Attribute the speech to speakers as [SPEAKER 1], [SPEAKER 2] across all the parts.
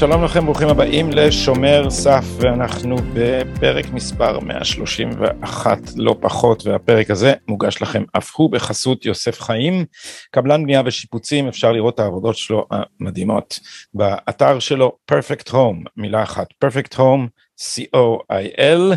[SPEAKER 1] שלום לכם, ברוכים הבאים לשומר סף, ואנחנו בפרק מספר 131, לא פחות, והפרק הזה מוגש לכם אף הוא בחסות יוסף חיים, קבלן בנייה ושיפוצים, אפשר לראות את העבודות שלו המדהימות באתר שלו, Perfect Home, מילה אחת, Perfect Home, co.il,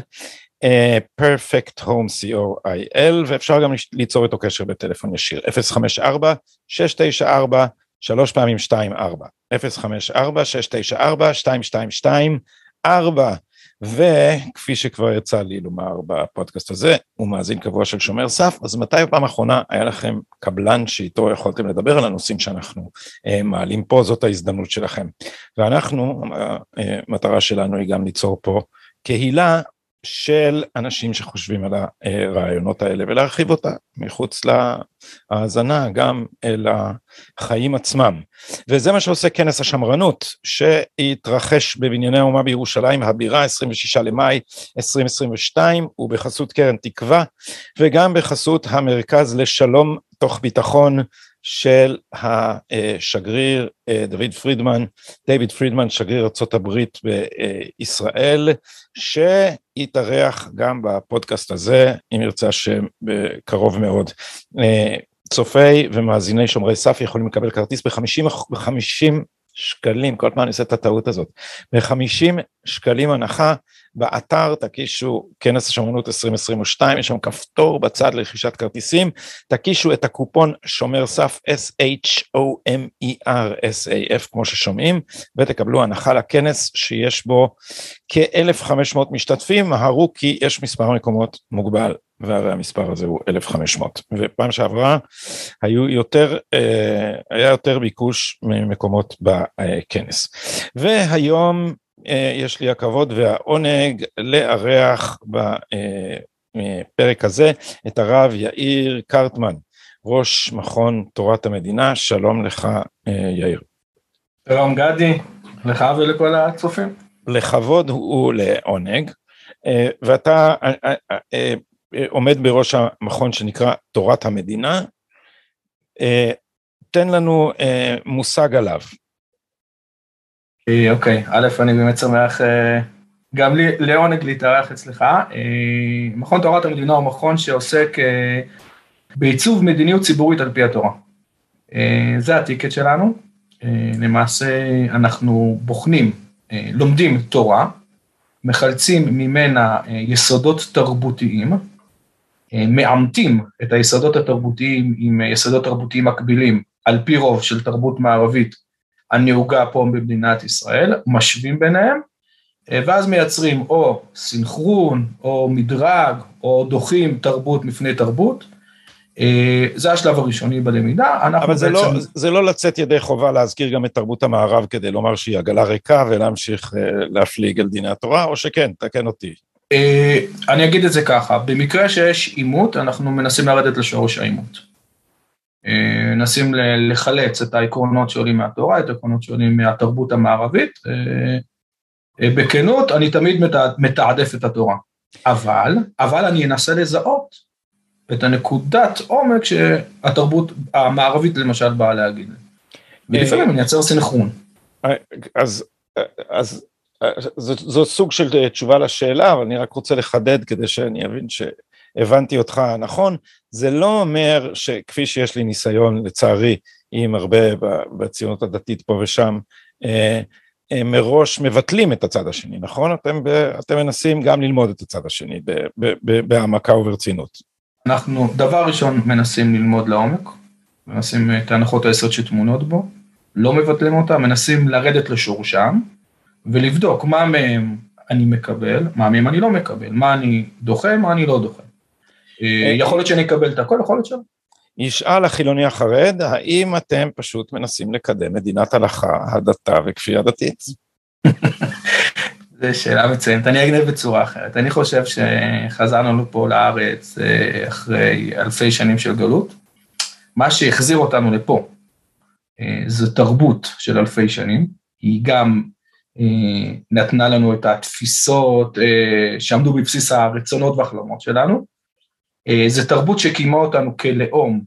[SPEAKER 1] Perfect Home co.il, ואפשר גם ליצור איתו קשר בטלפון ישיר, 054 694 שלוש פעמים שתיים ארבע, אפס חמש ארבע, שש תשע ארבע, שתיים שתיים שתיים, ארבע, וכפי שכבר יצא לי לומר בפודקאסט הזה, הוא מאזין קבוע של שומר סף, אז מתי בפעם האחרונה היה לכם קבלן שאיתו יכולתם לדבר על הנושאים שאנחנו אה, מעלים פה, זאת ההזדמנות שלכם. ואנחנו, המטרה שלנו היא גם ליצור פה קהילה של אנשים שחושבים על הרעיונות האלה ולהרחיב אותה מחוץ להאזנה גם אל החיים עצמם. וזה מה שעושה כנס השמרנות שהתרחש בבנייני האומה בירושלים הבירה 26 למאי 2022 ובחסות קרן תקווה וגם בחסות המרכז לשלום תוך ביטחון של השגריר אה, דוד פרידמן, דיוויד פרידמן, שגריר ארה"ב בישראל, שהתארח גם בפודקאסט הזה, אם ירצה השם, בקרוב מאוד. אה, צופי ומאזיני שומרי סף יכולים לקבל כרטיס ב-50 שקלים, כל פעם אני עושה את הטעות הזאת, ב-50 שקלים הנחה באתר תקישו כנס השמרנות 2022, יש שם כפתור בצד לרכישת כרטיסים, תקישו את הקופון שומר סף S-H-O-M-E-R S-A-F כמו ששומעים, ותקבלו הנחה לכנס שיש בו כ-1,500 משתתפים, מהרו כי יש מספר מקומות מוגבל. והרי המספר הזה הוא 1,500 ופעם שעברה היו יותר, אה, היה יותר ביקוש ממקומות בכנס. והיום אה, יש לי הכבוד והעונג לארח בפרק הזה את הרב יאיר קרטמן, ראש מכון תורת המדינה, שלום לך אה, יאיר.
[SPEAKER 2] שלום גדי, לך ולכל הצופים.
[SPEAKER 1] לכבוד הוא לעונג, אה, ואתה עומד בראש המכון שנקרא תורת המדינה, תן לנו מושג עליו.
[SPEAKER 2] אה, אוקיי, א', אני באמת שמח אה, גם לי, לעונג להתארח אצלך. אה, מכון תורת המדינה הוא מכון שעוסק בעיצוב מדיניות ציבורית על פי התורה. זה הטיקט שלנו. למעשה אנחנו בוחנים, לומדים תורה, מחלצים ממנה יסודות תרבותיים, מאמתים את היסודות התרבותיים עם יסודות תרבותיים מקבילים על פי רוב של תרבות מערבית הנהוגה פה במדינת ישראל, משווים ביניהם, אה, ואז מייצרים או סינכרון, או מדרג, או דוחים תרבות מפני תרבות. אה, זה השלב הראשוני בלמידה,
[SPEAKER 1] אבל זה, לא, בעצם... לא, זה לא לצאת ידי חובה להזכיר גם את תרבות המערב כדי לומר שהיא עגלה ריקה ולהמשיך אה, להפליג על דיני התורה, או שכן, תקן אותי.
[SPEAKER 2] אני אגיד את זה ככה, במקרה שיש עימות, אנחנו מנסים לרדת לשורש העימות. מנסים לחלץ את העקרונות שעולים מהתורה, את העקרונות שעולים מהתרבות המערבית. אה, אה, בכנות, אני תמיד מתעדף את התורה. אבל, אבל אני אנסה לזהות את הנקודת עומק שהתרבות המערבית למשל באה להגיד. ולפעמים אני אייצר סנכרון.
[SPEAKER 1] אז, אז זו, זו סוג של תשובה לשאלה, אבל אני רק רוצה לחדד כדי שאני אבין ש... הבנתי אותך נכון, זה לא אומר שכפי שיש לי ניסיון לצערי עם הרבה בציונות הדתית פה ושם, אה, אה, מראש מבטלים את הצד השני, נכון? אתם, אתם מנסים גם ללמוד את הצד השני בהעמקה וברצינות.
[SPEAKER 2] אנחנו דבר ראשון מנסים ללמוד לעומק, מנסים את ההנחות היסוד שטמונות בו, לא מבטלים אותה, מנסים לרדת לשורשם ולבדוק מה מהם אני מקבל, מה מהם אני לא מקבל, מה אני דוחה, מה אני לא דוחה. אה, יכול להיות שאני אקבל את הכל, יכול להיות שלא.
[SPEAKER 1] ישאל החילוני החרד, האם אתם פשוט מנסים לקדם מדינת הלכה, הדתה וכפייה דתית?
[SPEAKER 2] זו שאלה מצוינת, אני אגנב בצורה אחרת. אני חושב שחזרנו לפה לארץ אה, אחרי אלפי שנים של גלות. מה שהחזיר אותנו לפה אה, זו תרבות של אלפי שנים, היא גם נתנה לנו את התפיסות שעמדו בבסיס הרצונות והחלומות שלנו, אה, זה תרבות שקיימה אותנו כלאום,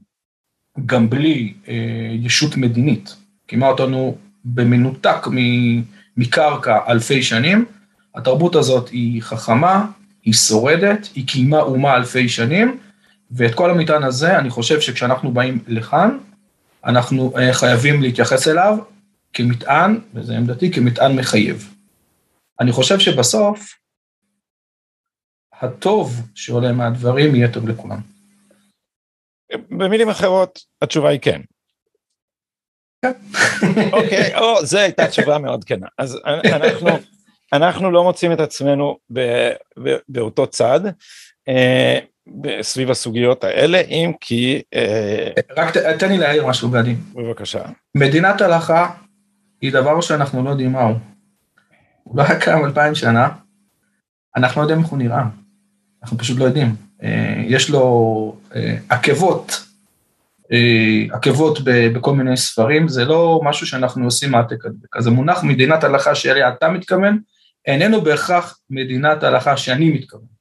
[SPEAKER 2] גם בלי אה, ישות מדינית, קיימה אותנו במנותק מקרקע אלפי שנים, התרבות הזאת היא חכמה, היא שורדת, היא קיימה אומה אלפי שנים, ואת כל המטען הזה, אני חושב שכשאנחנו באים לכאן, אנחנו חייבים להתייחס אליו כמטען, וזו עמדתי, כמטען מחייב. אני חושב שבסוף, הטוב שעולה מהדברים יהיה טוב לכולם.
[SPEAKER 1] במילים אחרות, התשובה היא כן.
[SPEAKER 2] כן.
[SPEAKER 1] אוקיי, או, זו הייתה תשובה מאוד כנה. אז אנחנו, אנחנו לא מוצאים את עצמנו ב, ב, באותו צד אה, סביב הסוגיות האלה, אם כי... אה,
[SPEAKER 2] רק תן לי להעיר משהו, גדי.
[SPEAKER 1] בבקשה.
[SPEAKER 2] מדינת הלכה היא דבר שאנחנו לא יודעים מהו. הוא לא היה קיים אלפיים שנה, אנחנו לא יודעים איך הוא נראה. אנחנו פשוט לא יודעים. אה, יש לו אה, עקבות, אה, עקבות בכל מיני ספרים, זה לא משהו שאנחנו עושים העתק הדבק. אז המונח מדינת הלכה שאליה אתה מתכוון, איננו בהכרח מדינת הלכה שאני מתכוון.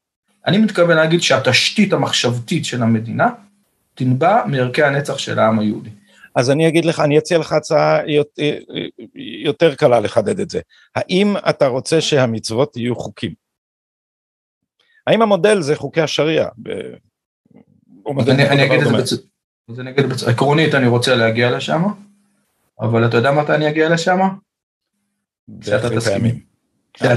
[SPEAKER 2] אני מתכוון להגיד שהתשתית המחשבתית של המדינה תנבע מערכי הנצח של העם היהודי.
[SPEAKER 1] אז אני אגיד לך, אני אציע לך הצעה יותר קלה לחדד את זה. האם אתה רוצה שהמצוות יהיו חוקים? האם המודל זה חוקי השריעה?
[SPEAKER 2] אני אגיד את זה בצורה, עקרונית אני רוצה להגיע לשם, אבל אתה יודע מתי אני אגיע לשם?
[SPEAKER 1] שאתה תסכים.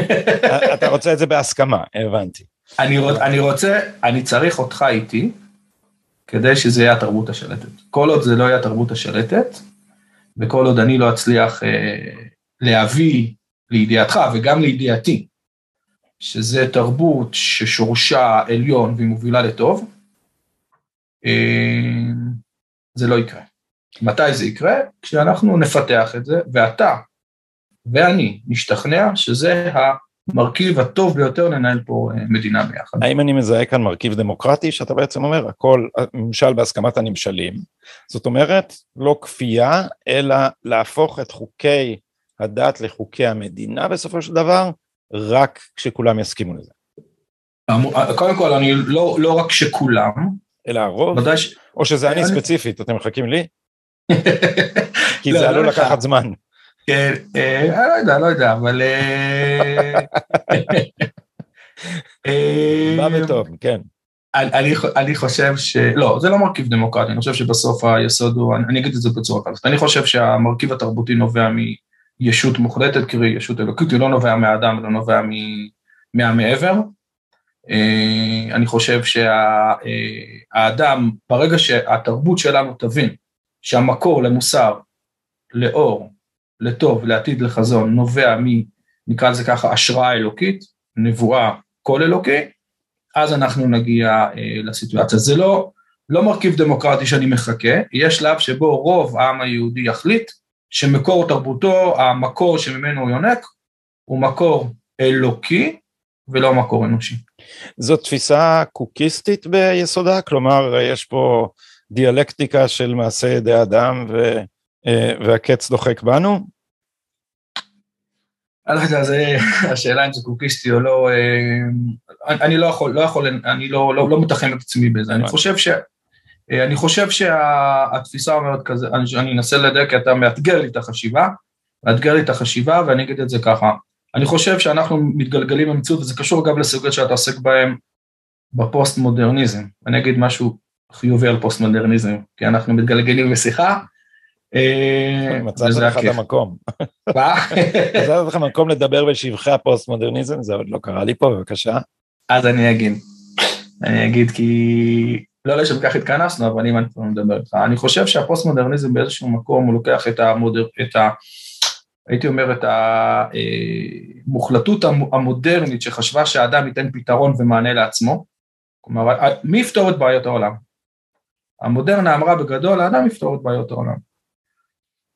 [SPEAKER 1] אתה רוצה את זה בהסכמה, הבנתי.
[SPEAKER 2] אני רוצה, אני צריך אותך איתי, כדי שזה יהיה התרבות השלטת. כל עוד זה לא יהיה התרבות השלטת, וכל עוד אני לא אצליח אה, להביא לידיעתך וגם לידיעתי, שזה תרבות ששורשה עליון והיא מובילה לטוב, אה, זה לא יקרה. מתי זה יקרה? כשאנחנו נפתח את זה, ואתה ואני נשתכנע שזה המרכיב הטוב ביותר לנהל פה אה, מדינה ביחד.
[SPEAKER 1] האם אני מזהה כאן מרכיב דמוקרטי, שאתה בעצם אומר, הכל ממשל בהסכמת הנמשלים, זאת אומרת, לא כפייה, אלא להפוך את חוקי הדת לחוקי המדינה בסופו של דבר, רק כשכולם יסכימו לזה.
[SPEAKER 2] קודם כל, אני לא, לא רק שכולם.
[SPEAKER 1] אלא הרוב? ש... או שזה אני, אני ספציפית, אתם מחכים לי? כי זה לא, עלול לא לקחת זמן.
[SPEAKER 2] כן, אה, אני לא יודע, לא יודע, אבל... אה,
[SPEAKER 1] בא בטוב, כן.
[SPEAKER 2] אני, אני חושב ש... לא, זה לא מרכיב דמוקרטי, אני חושב שבסוף היסוד הוא, אני, אני אגיד את זה בצורה כזאת, אני חושב שהמרכיב התרבותי נובע מישות מוחלטת, קרי ישות אלוקית, הוא לא נובע מהאדם, לא נובע מהמעבר. אה, אני חושב שהאדם, ברגע שהתרבות שלנו תבין שהמקור למוסר, לאור, לטוב, לעתיד, לחזון, נובע מ, נקרא לזה ככה, השראה אלוקית, נבואה, קול אלוקי, אז אנחנו נגיע אה, לסיטואציה. זה לא, לא מרכיב דמוקרטי שאני מחכה, יש שלב שבו רוב העם היהודי יחליט שמקור תרבותו, המקור שממנו הוא יונק, הוא מקור אלוקי ולא מקור אנושי.
[SPEAKER 1] זו תפיסה קוקיסטית ביסודה? כלומר, יש פה דיאלקטיקה של מעשה ידי אדם ו... אה, והקץ דוחק בנו?
[SPEAKER 2] אני לא יודע, זה השאלה אם זה קוקיסטי או לא, אה, אני לא יכול, לא יכול, אני לא, לא, לא מתחם את עצמי בזה, אני חושב ש... אה, אני חושב שהתפיסה אומרת כזה, אני, אני אנסה לדייק, כי אתה מאתגר לי את החשיבה, מאתגר לי את החשיבה, ואני אגיד את זה ככה. אני חושב שאנחנו מתגלגלים במציאות, וזה קשור אגב לסוגיות שאתה עוסק בהן בפוסט-מודרניזם. אני אגיד משהו חיובי על פוסט-מודרניזם, כי אנחנו מתגלגלים בשיחה,
[SPEAKER 1] מצאת לך את המקום. מה? מצאת לך מקום לדבר בשבחי הפוסט-מודרניזם, זה עוד לא קרה לי פה, בבקשה.
[SPEAKER 2] אז אני אגיד. אני אגיד כי לא לשם כך התכנסנו, אבל אם אני כבר מדבר איתך, אני חושב שהפוסט-מודרניזם באיזשהו מקום הוא לוקח את המודר... את ה... הייתי אומר את המוחלטות המודרנית שחשבה שהאדם ייתן פתרון ומענה לעצמו, כלומר, מי יפתור את בעיות העולם? המודרנה אמרה בגדול, האדם יפתור את בעיות העולם.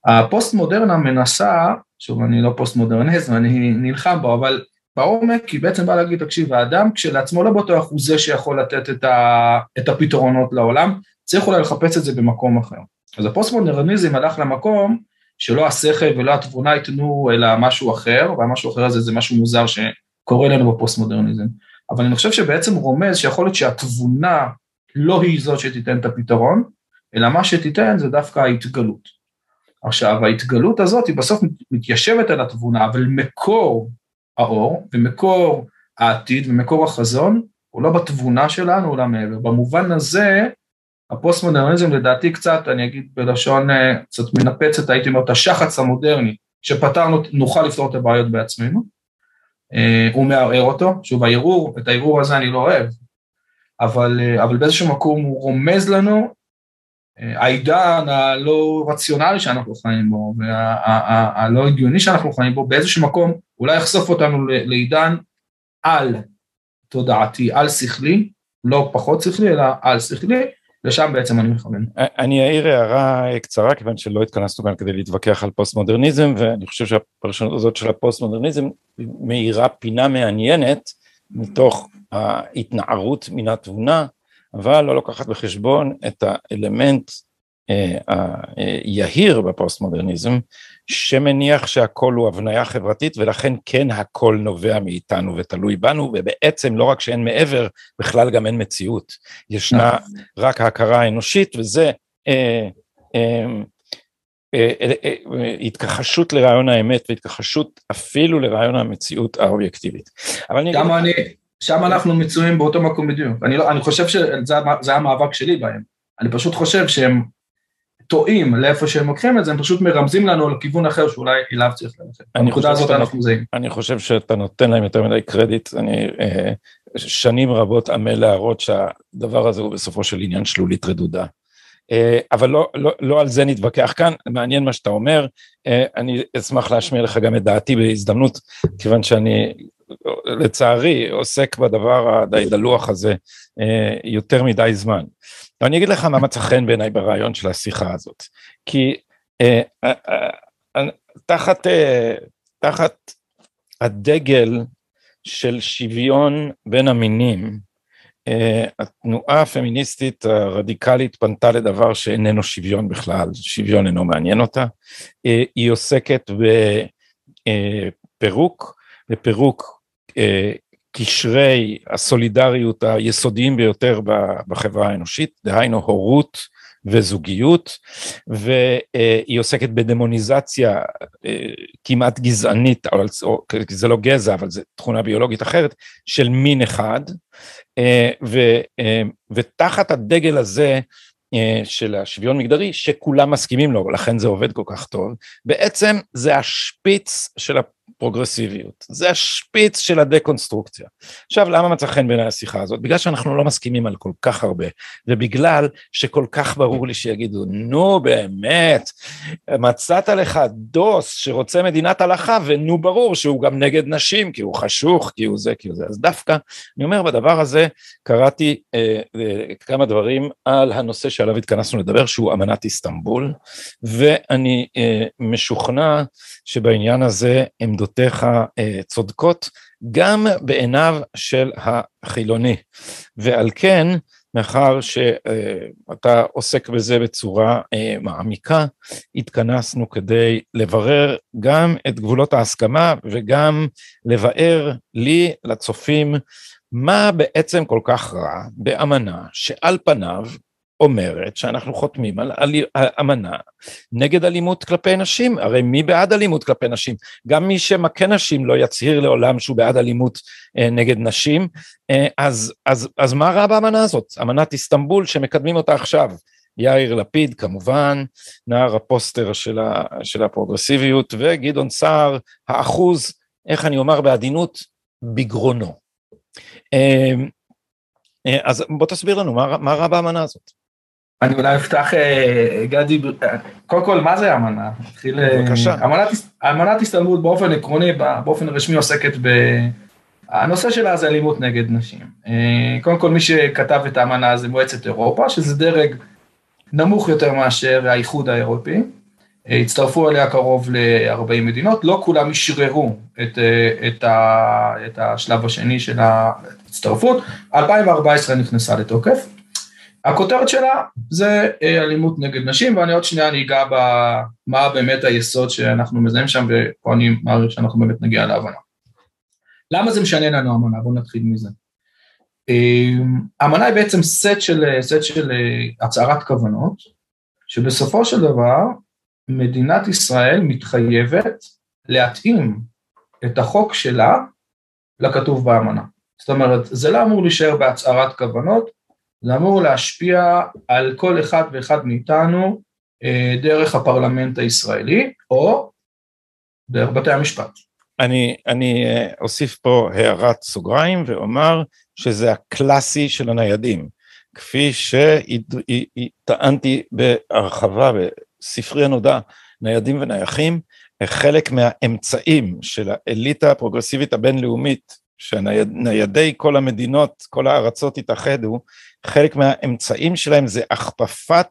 [SPEAKER 2] הפוסט מודרנה מנסה, שוב אני לא פוסט מודרניזם, אני נלחם בו, אבל בעומק היא בעצם באה להגיד, תקשיב, האדם כשלעצמו לא בטוח הוא זה שיכול לתת את, ה, את הפתרונות לעולם, צריך אולי לחפש את זה במקום אחר. אז הפוסט מודרניזם הלך למקום שלא השכל ולא התבונה ייתנו אלא משהו אחר, והמשהו אחר הזה זה משהו מוזר שקורה לנו בפוסט מודרניזם. אבל אני חושב שבעצם רומז שיכול להיות שהתבונה לא היא זאת שתיתן את הפתרון, אלא מה שתיתן זה דווקא ההתגלות. עכשיו, ההתגלות הזאת היא בסוף מתיישבת על התבונה, אבל מקור האור ומקור העתיד ומקור החזון הוא לא בתבונה שלנו, הוא מעבר. במובן הזה, הפוסט-מודרניזם לדעתי קצת, אני אגיד בלשון אה, קצת מנפצת, הייתי אומר, את השחץ המודרני, שפתרנו, נוכל לפתור את הבעיות בעצמנו. אה, הוא מערער אותו, שוב הערעור, את הערעור הזה אני לא אוהב, אבל, אה, אבל באיזשהו מקום הוא רומז לנו העידן הלא רציונלי שאנחנו חיים בו, והלא הגיוני שאנחנו חיים בו, באיזשהו מקום אולי יחשוף אותנו לעידן על תודעתי, על שכלי, לא פחות שכלי, אלא על שכלי, לשם בעצם אני מכוון.
[SPEAKER 1] אני אעיר הערה קצרה, כיוון שלא התכנסנו כאן כדי להתווכח על פוסט מודרניזם, ואני חושב שהפרשנות הזאת של הפוסט מודרניזם מאירה פינה מעניינת מתוך ההתנערות מן התבונה, אבל לא לוקחת בחשבון את האלמנט אה, היהיר בפוסט מודרניזם, שמניח שהכל הוא הבניה חברתית ולכן כן הכל נובע מאיתנו ותלוי בנו ובעצם לא רק שאין מעבר, בכלל גם אין מציאות. ישנה רק ההכרה האנושית וזה אה, אה, התכחשות לרעיון האמת והתכחשות אפילו לרעיון המציאות האובייקטיבית.
[SPEAKER 2] גם אני... שם אנחנו מצויים באותו מקום בדיוק. אני, לא, אני חושב שזה המאבק שלי בהם. אני פשוט חושב שהם טועים לאיפה שהם לוקחים את זה, הם פשוט מרמזים לנו על כיוון אחר שאולי אליו צריך ללכת. בנקודה הזאת אנחנו זהים.
[SPEAKER 1] אני חושב שאתה נותן להם יותר מדי קרדיט, אני אה, שנים רבות עמל להראות שהדבר הזה הוא בסופו של עניין שלולית רדודה. אה, אבל לא, לא, לא על זה נתווכח כאן, מעניין מה שאתה אומר, אה, אני אשמח להשמיע לך גם את דעתי בהזדמנות, כיוון שאני לצערי עוסק בדבר הדי דלוח הזה אה, יותר מדי זמן. ואני אגיד לך מה מצא חן בעיניי ברעיון של השיחה הזאת, כי אה, אה, תחת, תחת הדגל של שוויון בין המינים, התנועה הפמיניסטית הרדיקלית פנתה לדבר שאיננו שוויון בכלל, שוויון אינו מעניין אותה, היא עוסקת בפירוק, בפירוק קשרי הסולידריות היסודיים ביותר בחברה האנושית, דהיינו הורות וזוגיות, והיא עוסקת בדמוניזציה אה, כמעט גזענית, אבל זה לא גזע, אבל זו תכונה ביולוגית אחרת, של מין אחד, אה, ותחת הדגל הזה של השוויון מגדרי, שכולם מסכימים לו, לכן זה עובד כל כך טוב, בעצם זה השפיץ של פרוגרסיביות. זה השפיץ של הדקונסטרוקציה. עכשיו, למה מצא חן בעיניי השיחה הזאת? בגלל שאנחנו לא מסכימים על כל כך הרבה, ובגלל שכל כך ברור לי שיגידו, נו באמת, מצאת לך דוס שרוצה מדינת הלכה, ונו ברור שהוא גם נגד נשים, כי הוא חשוך, כי הוא זה, כי הוא זה. אז דווקא, אני אומר, בדבר הזה קראתי אה, אה, כמה דברים על הנושא שעליו התכנסנו לדבר, שהוא אמנת איסטנבול, ואני אה, משוכנע שבעניין הזה עמדותיך אה, צודקות, גם בעיניו של החילוני. ועל כן, מאחר שאתה עוסק בזה בצורה אה, מעמיקה, התכנסנו כדי לברר גם את גבולות ההסכמה וגם לבאר לי, לצופים, מה בעצם כל כך רע באמנה שעל פניו אומרת שאנחנו חותמים על, על, על אמנה נגד אלימות כלפי נשים, הרי מי בעד אלימות כלפי נשים? גם מי שמכה נשים לא יצהיר לעולם שהוא בעד אלימות אה, נגד נשים, אה, אז, אז, אז מה רע באמנה הזאת? אמנת איסטנבול שמקדמים אותה עכשיו, יאיר לפיד כמובן, נער הפוסטר של, ה, של הפרוגרסיביות, וגדעון סער, האחוז, איך אני אומר בעדינות, בגרונו. אה, אה אז בוא תסביר לנו מה, מה רע באמנה הזאת.
[SPEAKER 2] אני אולי אפתח, אה, גדי, קודם כל, מה זה אמנה? נתחיל...
[SPEAKER 1] אה, בבקשה.
[SPEAKER 2] אמנת הסתלמות באופן עקרוני, באופן רשמי עוסקת ב... הנושא שלה זה אלימות נגד נשים. אה, קודם כל, מי שכתב את האמנה זה מועצת אירופה, שזה דרג נמוך יותר מאשר האיחוד האירופי. הצטרפו אליה קרוב ל-40 מדינות, לא כולם אשררו את, את, ה, את השלב השני של ההצטרפות, 2014 נכנסה לתוקף. הכותרת שלה זה אה, אלימות נגד נשים, ואני עוד שנייה אני אגע במה באמת היסוד שאנחנו מזהים שם, ופה אני מעריך שאנחנו באמת נגיע להבנה. למה זה משנה לנו אמנה? בואו נתחיל מזה. אמנה היא בעצם סט של, סט של אה, הצהרת כוונות, שבסופו של דבר מדינת ישראל מתחייבת להתאים את החוק שלה לכתוב באמנה. זאת אומרת, זה לא אמור להישאר בהצהרת כוונות, זה אמור להשפיע על כל אחד ואחד מאיתנו אה, דרך הפרלמנט הישראלי, או דרך בתי המשפט.
[SPEAKER 1] אני, אני אה, אוסיף פה הערת סוגריים ואומר שזה הקלאסי של הניידים. כפי שטענתי בהרחבה בספרי הנודע, ניידים ונייחים, חלק מהאמצעים של האליטה הפרוגרסיבית הבינלאומית, שניידי כל המדינות, כל הארצות התאחדו, חלק מהאמצעים שלהם זה הכפפת,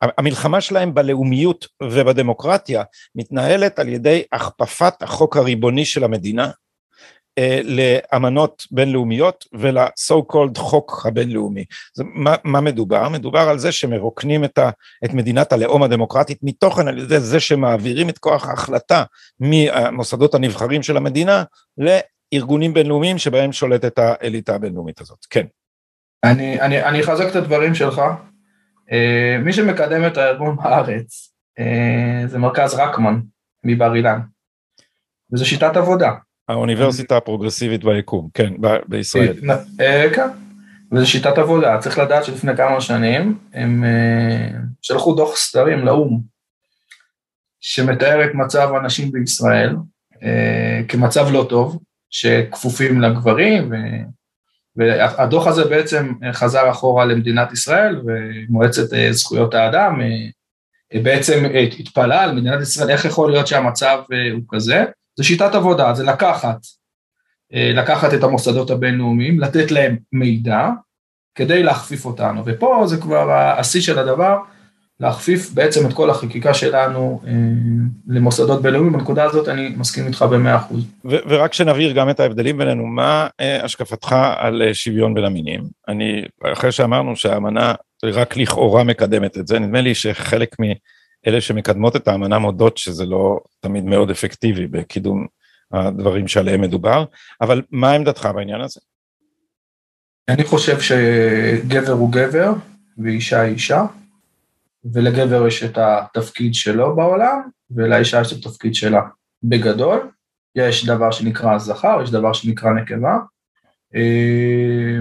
[SPEAKER 1] המלחמה שלהם בלאומיות ובדמוקרטיה מתנהלת על ידי הכפפת החוק הריבוני של המדינה אה, לאמנות בינלאומיות ולסו קולד חוק הבינלאומי. זה, מה, מה מדובר? מדובר על זה שמרוקנים את, ה, את מדינת הלאום הדמוקרטית מתוכן על ידי זה שמעבירים את כוח ההחלטה מהמוסדות הנבחרים של המדינה לארגונים בינלאומיים שבהם שולטת האליטה הבינלאומית הזאת. כן.
[SPEAKER 2] אני, אני, אני אחזק את הדברים שלך. Uh, מי שמקדם את הארגון בארץ uh, זה מרכז רקמן מבר אילן. וזו שיטת עבודה.
[SPEAKER 1] האוניברסיטה הפרוגרסיבית ביקום, כן, ב- בישראל.
[SPEAKER 2] אה, כן, וזו שיטת עבודה, צריך לדעת שלפני כמה שנים הם אה, שלחו דוח סתרים לאו"ם, שמתאר את מצב הנשים בישראל אה, כמצב לא טוב, שכפופים לגברים, ו... והדוח הזה בעצם חזר אחורה למדינת ישראל, ומועצת זכויות האדם בעצם התפלאה על מדינת ישראל, איך יכול להיות שהמצב הוא כזה, זה שיטת עבודה, זה לקחת, אה, לקחת את המוסדות הבינלאומיים, לתת להם מידע כדי להכפיף אותנו, ופה זה כבר השיא של הדבר, להכפיף בעצם את כל החקיקה שלנו אה, למוסדות בינלאומיים, בנקודה הזאת אני מסכים איתך במאה אחוז.
[SPEAKER 1] ורק שנבהיר גם את ההבדלים בינינו, מה אה, השקפתך על שוויון בין המינים? אני, אחרי שאמרנו שהאמנה רק לכאורה מקדמת את זה, נדמה לי שחלק מ... אלה שמקדמות את האמנה מודות שזה לא תמיד מאוד אפקטיבי בקידום הדברים שעליהם מדובר, אבל מה עמדתך בעניין הזה?
[SPEAKER 2] אני חושב שגבר הוא גבר ואישה היא אישה, ולגבר יש את התפקיד שלו בעולם, ולאישה יש את התפקיד שלה. בגדול, יש דבר שנקרא זכר, יש דבר שנקרא נקבה. אה,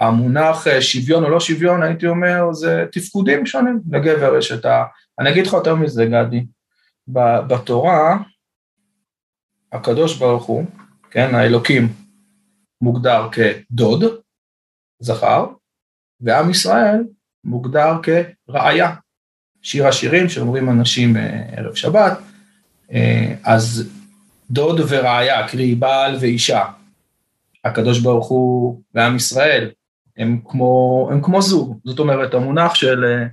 [SPEAKER 2] המונח שוויון או לא שוויון, הייתי אומר, זה תפקודים שונים. לגבר יש את ה... אני אגיד לך יותר מזה, גדי, בתורה, הקדוש ברוך הוא, כן, האלוקים, מוגדר כדוד, זכר, ועם ישראל מוגדר כראיה. שיר השירים שאומרים אנשים ערב שבת, אה, אז דוד וראיה, קרי בעל ואישה. הקדוש ברוך הוא ועם ישראל הם כמו, הם כמו זוג, זאת אומרת המונח של אה,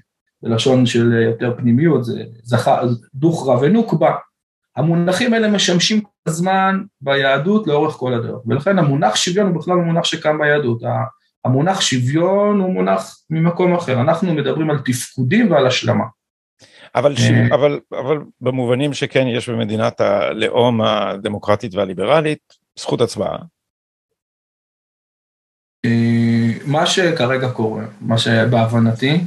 [SPEAKER 2] בלשון של יותר פנימיות, זה זכר, דוכרא ונוקבה. המונחים האלה משמשים כל הזמן ביהדות לאורך כל הדרך, ולכן המונח שוויון הוא בכלל מונח שקם ביהדות. המונח שוויון הוא מונח ממקום אחר, אנחנו מדברים על תפקודים ועל השלמה.
[SPEAKER 1] אבל, ש... אה. אבל, אבל במובנים שכן יש במדינת הלאום הדמוקרטית והליברלית, זכות הצבעה.
[SPEAKER 2] אה, מה שכרגע קורה, מה שבהבנתי,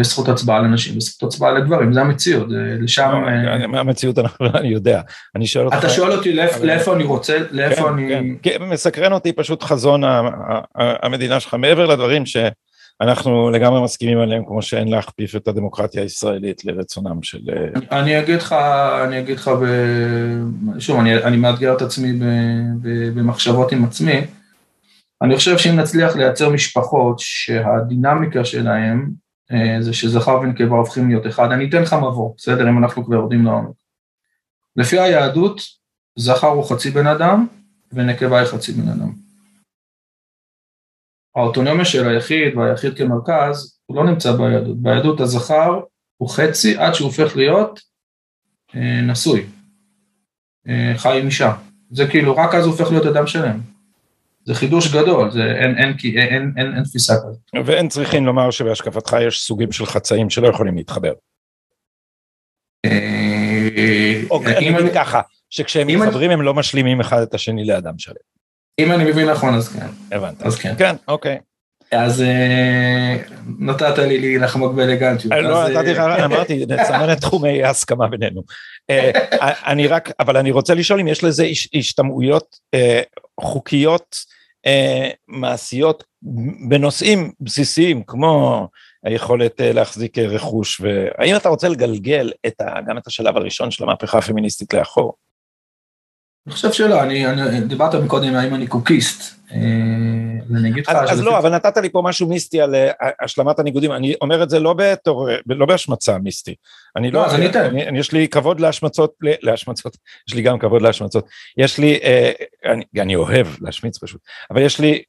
[SPEAKER 2] יש זכות הצבעה לנשים וזכות הצבעה לגברים, זה המציאות, לשם...
[SPEAKER 1] לא, המציאות? אני יודע, אני שואל אותך...
[SPEAKER 2] אתה שואל אותי לאיפה אני רוצה, לאיפה כן, אני...
[SPEAKER 1] כן, מסקרן אותי פשוט חזון המדינה שלך, מעבר לדברים שאנחנו לגמרי מסכימים עליהם, כמו שאין להכפיף את הדמוקרטיה הישראלית לרצונם של...
[SPEAKER 2] אה, אני אגיד לך, אני אגיד לך, שוב, אני מאתגר את עצמי במחשבות עם עצמי, אני חושב שאם נצליח לייצר משפחות שהדינמיקה שלהן אה, זה שזכר ונקבה הופכים להיות אחד. אני אתן לך מבוא, בסדר? אם אנחנו כבר יורדים לעומק. לפי היהדות, זכר הוא חצי בן אדם ונקבה היא חצי בן אדם. האוטונומיה של היחיד והיחיד כמרכז, הוא לא נמצא ביהדות. ביהדות הזכר הוא חצי עד שהוא הופך להיות אה, נשוי, אה, חי עם אישה. זה כאילו, רק אז הוא הופך להיות אדם שלם. זה חידוש גדול, זה אין, אין, אין, אין, אין, אין תפיסה כזאת.
[SPEAKER 1] ואין צריכים לומר שבהשקפתך יש סוגים של חצאים שלא יכולים להתחבר. אה, אוקיי, אני מבין ככה, שכשהם מתחברים הם לא משלימים אחד את השני לאדם שלם.
[SPEAKER 2] אם אני מבין נכון אז כן.
[SPEAKER 1] הבנת. אז כן. כן, אוקיי.
[SPEAKER 2] אז אה, נתת לי לחמוק באלגנטיות.
[SPEAKER 1] לא, נתתי לך, אמרתי, נצמד את תחומי ההסכמה בינינו. אני רק, אבל אני רוצה לשאול אם יש לזה השתמעויות חוקיות מעשיות בנושאים בסיסיים, כמו היכולת להחזיק רכוש, והאם אתה רוצה לגלגל את ה, גם את השלב הראשון של המהפכה הפמיניסטית לאחור?
[SPEAKER 2] אני חושב שלא, אני, אני דיברת מקודם האם אני קוקיסט. אה,
[SPEAKER 1] אני אגיד לך... אז, לא, אבל נתת לי פה משהו מיסטי על אה, השלמת הניגודים, אני אומר את זה לא בתור, לא בהשמצה מיסטי. אני לא, לא אז אני אתן. יש לי כבוד להשמצות, להשמצות, יש לי גם כבוד להשמצות. יש לי, אה, אני, אוהב להשמיץ פשוט, אבל יש לי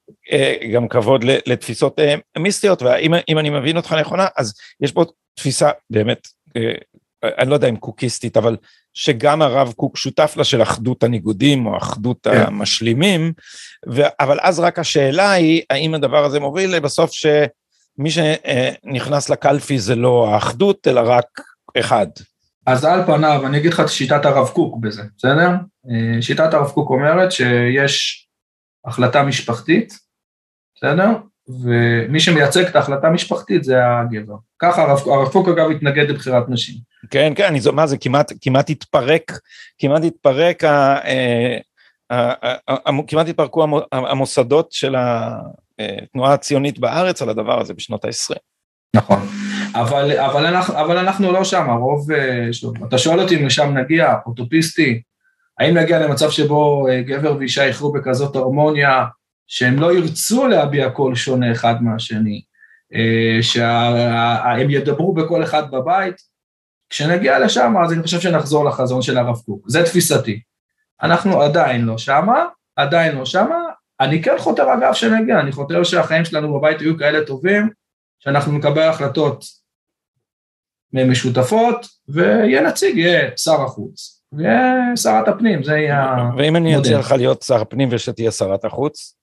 [SPEAKER 1] גם כבוד לתפיסות מיסטיות, ואם אני מבין אותך נכונה, אז יש פה תפיסה באמת, אני לא יודע אם קוקיסטית, אבל שגם הרב קוק שותף לה של אחדות הניגודים או אחדות כן. המשלימים, ו, אבל אז רק השאלה היא, האם הדבר הזה מוביל בסוף שמי שנכנס לקלפי זה לא האחדות, אלא רק אחד.
[SPEAKER 2] אז על פניו, אני אגיד לך את שיטת הרב קוק בזה, בסדר? אה, שיטת הרב קוק אומרת שיש החלטה משפחתית, בסדר? ומי שמייצג את ההחלטה המשפחתית זה הגבר. ככה הרב, הרב קוק אגב התנגד לבחירת נשים.
[SPEAKER 1] כן, כן, אני, מה זה, כמעט, כמעט התפרק, כמעט התפרק, ה, אה, ה, ה, כמעט התפרקו המוסדות של התנועה הציונית בארץ על הדבר הזה בשנות ה-20.
[SPEAKER 2] נכון, אבל, אבל, אנחנו, אבל אנחנו לא שם, הרוב, אה, שוב, אתה שואל אותי אם לשם נגיע, אוטופיסטי, האם נגיע למצב שבו אה, גבר ואישה יחרו בכזאת הרמוניה, שהם לא ירצו להביע קול שונה אחד מהשני, שהם ידברו בכל אחד בבית, כשנגיע לשם, אז אני חושב שנחזור לחזון של הרב קוק, זה תפיסתי. אנחנו עדיין לא שמה, עדיין לא שמה, אני כן חותר אגב שנגיע, אני חותר שהחיים שלנו בבית יהיו כאלה טובים, שאנחנו נקבל החלטות משותפות, ויהיה נציג, יהיה שר החוץ, ויהיה שרת הפנים, זה יהיה המודל.
[SPEAKER 1] ואם אני אציע לך להיות שר הפנים ושתהיה שרת החוץ?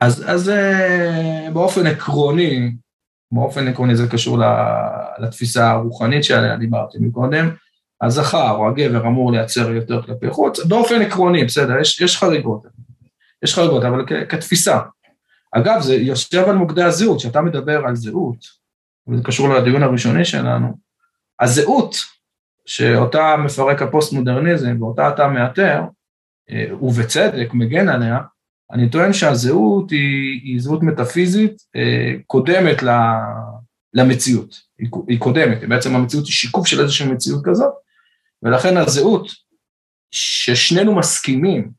[SPEAKER 2] אז, אז אה, באופן עקרוני, באופן עקרוני זה קשור לתפיסה הרוחנית שעליה דיברתי מקודם, הזכר או הגבר אמור לייצר יותר כלפי חוץ, באופן עקרוני, בסדר, יש, יש חריגות, יש חריגות, אבל כ, כתפיסה. אגב, זה יושב על מוקדי הזהות, כשאתה מדבר על זהות, וזה קשור לדיון הראשוני שלנו, הזהות שאותה מפרק הפוסט-מודרניזם ואותה אתה מאתר, אה, ובצדק מגן עליה, אני טוען שהזהות היא, היא זהות מטאפיזית אה, קודמת למציאות, היא, היא קודמת, בעצם המציאות היא שיקוף של איזושהי מציאות כזאת, ולכן הזהות ששנינו מסכימים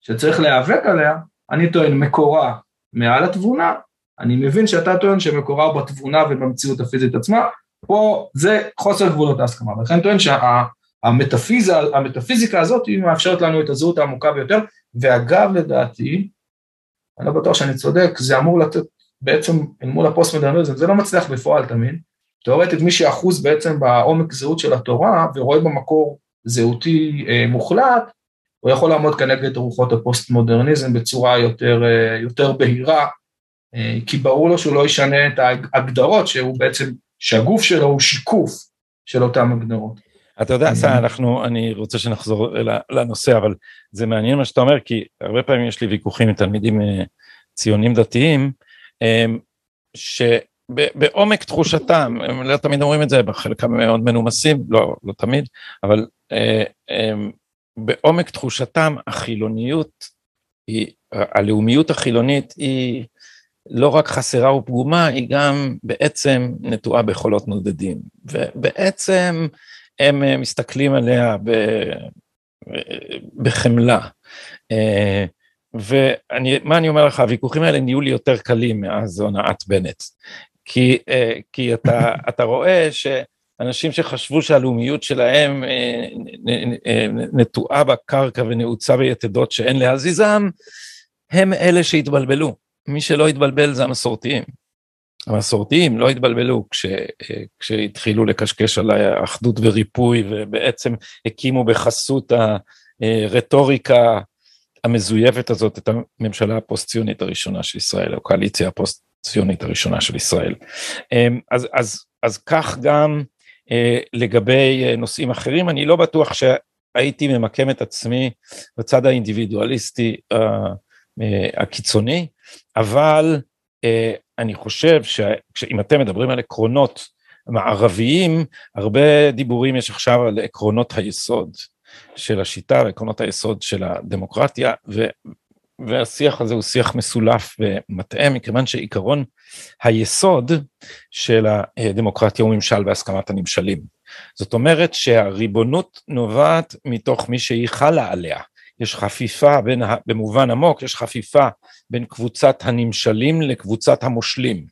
[SPEAKER 2] שצריך להיאבק עליה, אני טוען מקורה מעל התבונה, אני מבין שאתה טוען שמקורה בתבונה ובמציאות הפיזית עצמה, פה זה חוסר גבולות ההסכמה, ולכן טוען שהמטאפיזיקה הזאת היא מאפשרת לנו את הזהות העמוקה ביותר, ואגב לדעתי, אני לא בטוח שאני צודק, זה אמור לתת בעצם אל מול הפוסט-מודרניזם, זה לא מצליח בפועל תמיד. תאורטית מי שאחוז בעצם בעומק זהות של התורה ורואה במקור זהותי אה, מוחלט, הוא יכול לעמוד כנגד רוחות הפוסט-מודרניזם בצורה יותר, אה, יותר בהירה, אה, כי ברור לו שהוא לא ישנה את ההגדרות שהוא בעצם, שהגוף שלו הוא שיקוף של אותן הגדרות.
[SPEAKER 1] אתה יודע, סע, אנחנו, אני רוצה שנחזור לנושא, אבל זה מעניין מה שאתה אומר, כי הרבה פעמים יש לי ויכוחים עם תלמידים אה, ציונים דתיים, אה, שבעומק תחושתם, הם לא תמיד אומרים את זה, בחלקם מאוד מנומסים, לא, לא תמיד, אבל אה, בעומק תחושתם החילוניות, היא, הלאומיות החילונית היא לא רק חסרה ופגומה, היא גם בעצם נטועה בחולות נודדים. ובעצם הם אה, מסתכלים עליה בחמלה. אה, ומה אני אומר לך, הוויכוחים האלה נהיו לי יותר קלים מאז הונאת בנט. כי, אה, כי אתה, אתה רואה שאנשים שחשבו שהלאומיות שלהם נטועה בקרקע ונעוצה ביתדות שאין להזיזם, הם אלה שהתבלבלו. מי שלא התבלבל זה המסורתיים. המסורתיים לא התבלבלו כש, כשהתחילו לקשקש על האחדות וריפוי ובעצם הקימו בחסות הרטוריקה המזויפת הזאת את הממשלה הפוסט-ציונית הראשונה של ישראל, או הקואליציה הפוסט-ציונית הראשונה של ישראל. אמ, אז, אז, אז כך גם אה, לגבי נושאים אחרים, אני לא בטוח שהייתי ממקם את עצמי בצד האינדיבידואליסטי אה, אה, הקיצוני, אבל אני חושב שאם אתם מדברים על עקרונות מערביים, הרבה דיבורים יש עכשיו על עקרונות היסוד של השיטה ועקרונות היסוד של הדמוקרטיה, ו, והשיח הזה הוא שיח מסולף ומטעה, מכיוון שעיקרון היסוד של הדמוקרטיה הוא ממשל בהסכמת הנמשלים. זאת אומרת שהריבונות נובעת מתוך מי שהיא חלה עליה. יש חפיפה בין, במובן עמוק, יש חפיפה בין קבוצת הנמשלים לקבוצת המושלים,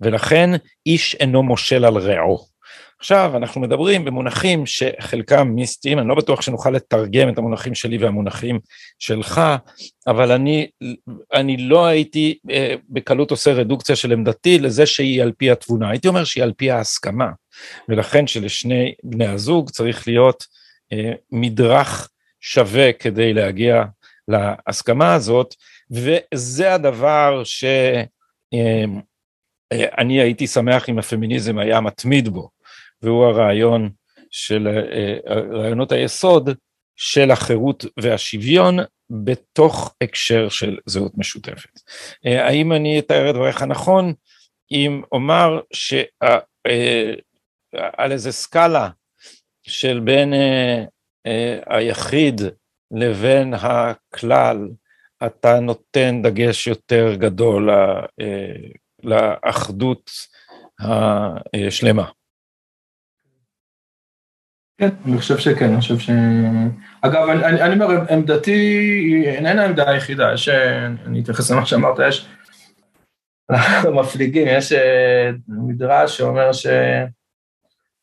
[SPEAKER 1] ולכן איש אינו מושל על רעו. עכשיו אנחנו מדברים במונחים שחלקם מיסטיים, אני לא בטוח שנוכל לתרגם את המונחים שלי והמונחים שלך, אבל אני, אני לא הייתי אה, בקלות עושה רדוקציה של עמדתי לזה שהיא על פי התבונה, הייתי אומר שהיא על פי ההסכמה, ולכן שלשני בני הזוג צריך להיות אה, מדרך שווה כדי להגיע להסכמה הזאת, וזה הדבר שאני אה, הייתי שמח אם הפמיניזם היה מתמיד בו, והוא הרעיון של אה, רעיונות היסוד של החירות והשוויון בתוך הקשר של זהות משותפת. אה, האם אני אתאר את דבריך נכון אם אומר שעל איזה סקאלה של בין היחיד לבין הכלל, אתה נותן דגש יותר גדול לאחדות השלמה.
[SPEAKER 2] כן, אני חושב שכן, אני חושב ש... אגב, אני, אני אומר, עמדתי איננה העמדה היחידה, יש, אני אתייחס למה שאמרת, יש מפליגים, יש אה, מדרש שאומר ש...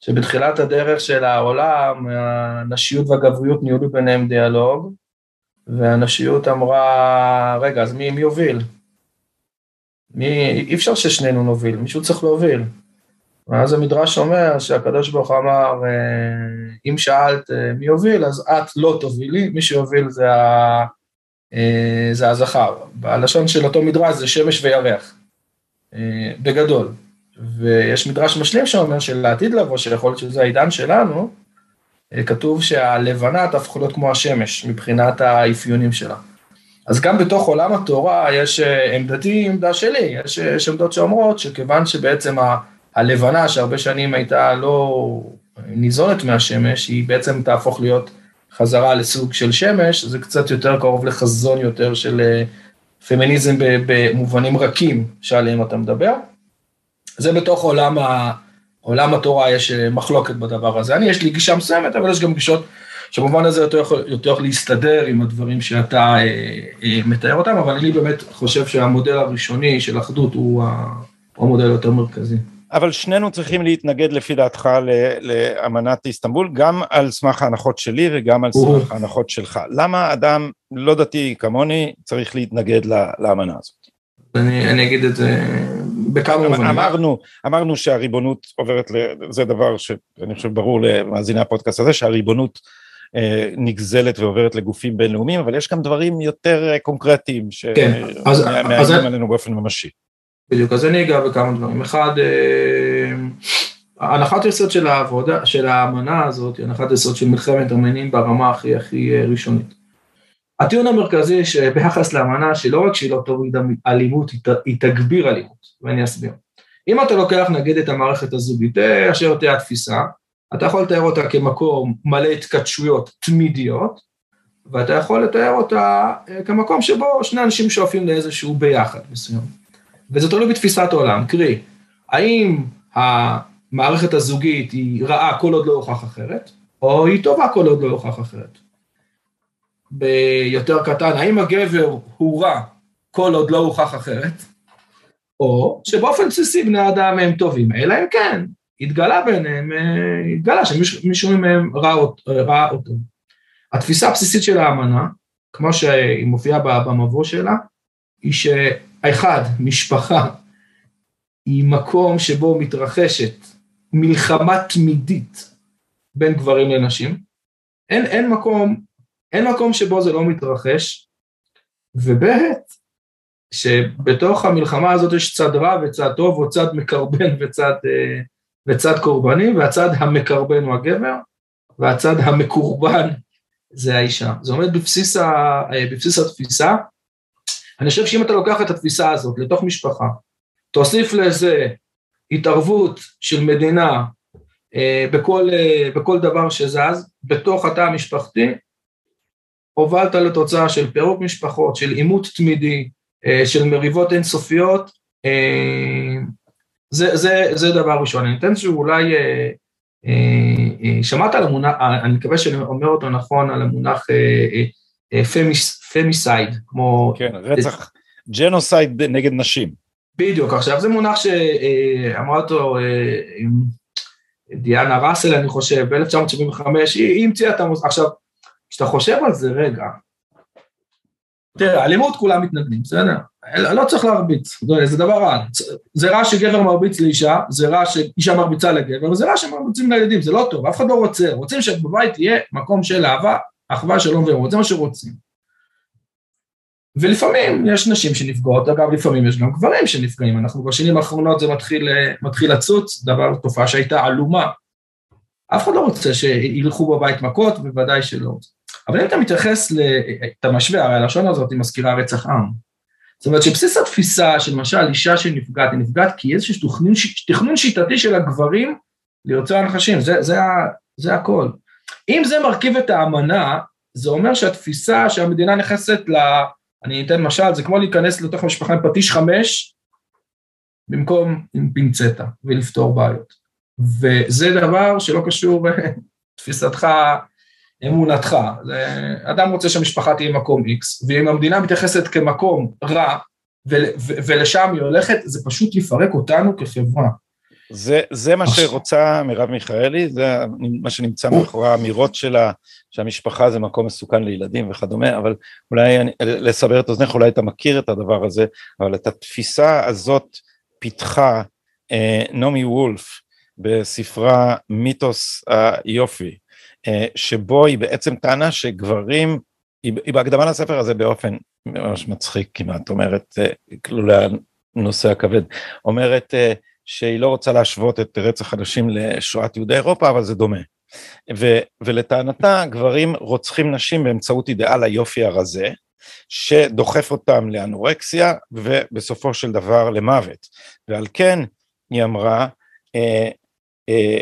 [SPEAKER 2] שבתחילת הדרך של העולם, הנשיות והגבריות ניהלו ביניהם דיאלוג, והנשיות אמרה, רגע, אז מי, מי יוביל? מי, אי אפשר ששנינו נוביל, מישהו צריך להוביל. ואז המדרש אומר שהקדוש ברוך אמר, אה, אם שאלת אה, מי יוביל, אז את לא תובילי, מי שיוביל זה, ה... אה, זה הזכר. בלשון של אותו מדרש זה שמש וירח, בגדול. ויש מדרש משלים שאומר שלעתיד לבוא, שיכול להיות שזה העידן שלנו, כתוב שהלבנה תהפוך להיות כמו השמש מבחינת האפיונים שלה. אז גם בתוך עולם התורה יש עמדתי, עמדה שלי, יש, יש עמדות שאומרות שכיוון שבעצם ה... הלבנה שהרבה שנים הייתה לא ניזונת מהשמש, היא בעצם תהפוך להיות חזרה לסוג של שמש, זה קצת יותר קרוב לחזון יותר של אה, פמיניזם במובנים רכים שעליהם אתה מדבר. זה בתוך עולם, ה, עולם התורה יש אה, מחלוקת בדבר הזה. אני, יש לי גישה מסוימת, אבל יש גם גישות שבמובן הזה יותר יכול, יותר להסתדר עם הדברים שאתה אה, אה, מתאר אותם, אבל אני באמת חושב שהמודל הראשוני של אחדות הוא, הוא המודל היותר מרכזי.
[SPEAKER 1] אבל שנינו צריכים להתנגד לפי דעתך לאמנת איסטנבול, גם על סמך ההנחות שלי וגם על סמך ההנחות שלך. למה אדם לא דתי כמוני צריך להתנגד לאמנה הזאת?
[SPEAKER 2] אני, אני אגיד את זה בכמה מובנים.
[SPEAKER 1] אמרנו, אמרנו שהריבונות עוברת, זה דבר שאני חושב ברור למאזיני הפודקאסט הזה, שהריבונות אה, נגזלת ועוברת לגופים בינלאומיים, אבל יש גם דברים יותר קונקרטיים כן, שמאיימים עלינו באופן ממשי.
[SPEAKER 2] בדיוק, אז אני אגע בכמה דברים. אחד, אה, הנחת יסוד של העבודה, של האמנה הזאת, היא הנחת יסוד של מלחמת ארמנים ברמה הכי הכי אה, ראשונית. הטיעון המרכזי שביחס לאמנה, שלא רק שהיא לא תוריד אלימות, היא תגביר אלימות, ואני אסביר. אם אתה לוקח נגיד את המערכת הזוגית, אה, אשר תהיה התפיסה, אתה יכול לתאר אותה כמקום מלא התכתשויות תמידיות, ואתה יכול לתאר אותה כמקום שבו שני אנשים שואפים לאיזשהו ביחד מסוים. וזה תלוי בתפיסת עולם, קרי, האם המערכת הזוגית היא רעה כל עוד לא הוכח אחרת, או היא טובה כל עוד לא הוכח אחרת. ביותר קטן, האם הגבר הוא רע כל עוד לא הוכח אחרת, או שבאופן בסיסי בני אדם הם טובים, אלא אם כן, התגלה ביניהם, אה, התגלה שמישהו מהם אותו, ראה אותו. התפיסה הבסיסית של האמנה, כמו שהיא מופיעה במבוא שלה, היא האחד, משפחה, היא מקום שבו מתרחשת מלחמה תמידית בין גברים לנשים. אין, אין מקום, אין מקום שבו זה לא מתרחש, וב' שבתוך המלחמה הזאת יש צד רע וצד טוב, או צד מקרבן וצד, אה, וצד קורבני, והצד המקרבן הוא הגבר, והצד המקורבן זה האישה. זה עומד בבסיס, ה, אה, בבסיס התפיסה אני חושב שאם אתה לוקח את התפיסה הזאת לתוך משפחה, תוסיף לזה התערבות של מדינה אה, בכל, בכל דבר שזז, בתוך התא המשפחתי, הובלת לתוצאה של פירוק משפחות, של עימות תמידי, אה, של מריבות אינסופיות, זה, זה, זה דבר ראשון. אני אתן שאולי, שמעת על המונח, אני מקווה שאני אומר אותו נכון, על המונח femicide, כמו...
[SPEAKER 1] כן, רצח, genocide נגד נשים.
[SPEAKER 2] בדיוק, עכשיו זה מונח שאמרה אותו דיאנה ראסל, אני חושב, ב-1975, היא המציאה את המוז... עכשיו, כשאתה חושב על זה רגע, תראה, אלימות כולם מתנגדים, בסדר? לא צריך להרביץ, זה דבר רע. זה רע שגבר מרביץ לאישה, זה רע שאישה מרביצה לגבר, וזה רע שמרביצים לילדים, זה לא טוב, אף אחד לא רוצה. רוצים שבבית יהיה מקום של אהבה, אחווה, שלום ואמרות, זה מה שרוצים. ולפעמים יש נשים שנפגעות, אגב לפעמים יש גם גברים שנפגעים, אנחנו בשנים האחרונות זה מתחיל, מתחיל לצוץ, דבר, תופעה שהייתה עלומה. אף אחד לא רוצה שילכו בבית מכות, בוודאי שלא. אבל אם אתה מתייחס, אתה משווה, הרי הלשון הזאת היא מזכירה רצח עם. זאת אומרת שבסיס התפיסה של למשל אישה שנפגעת, היא נפגעת כי איזשהו תכנון, תכנון שיטתי של הגברים לרצוע נחשים, זה, זה, זה הכל. אם זה מרכיב את האמנה, זה אומר שהתפיסה שהמדינה נכנסת ל... אני אתן משל, זה כמו להיכנס לתוך משפחה עם פטיש חמש, במקום עם פינצטה, ולפתור בעיות. וזה דבר שלא קשור לתפיסתך, אמונתך. אדם רוצה שהמשפחה תהיה מקום X, ואם המדינה מתייחסת כמקום רע, ולשם היא הולכת, זה פשוט יפרק אותנו כחברה.
[SPEAKER 1] זה, זה מה שרוצה מרב מיכאלי, זה מה שנמצא מאחורי האמירות שלה, שהמשפחה זה מקום מסוכן לילדים וכדומה, אבל אולי אני, לסבר את אוזנך, אולי אתה מכיר את הדבר הזה, אבל את התפיסה הזאת פיתחה אה, נעמי וולף בספרה מיתוס היופי, אה, שבו היא בעצם טענה שגברים, היא, בהקדמה לספר הזה באופן ממש מצחיק כמעט, אומרת, אה, כאילו לנושא הכבד, אומרת, אה, שהיא לא רוצה להשוות את רצח הנשים לשואת יהודי אירופה, אבל זה דומה. ו, ולטענתה, גברים רוצחים נשים באמצעות אידיאל היופי הרזה, שדוחף אותם לאנורקסיה, ובסופו של דבר למוות. ועל כן, היא אמרה, אה, אה,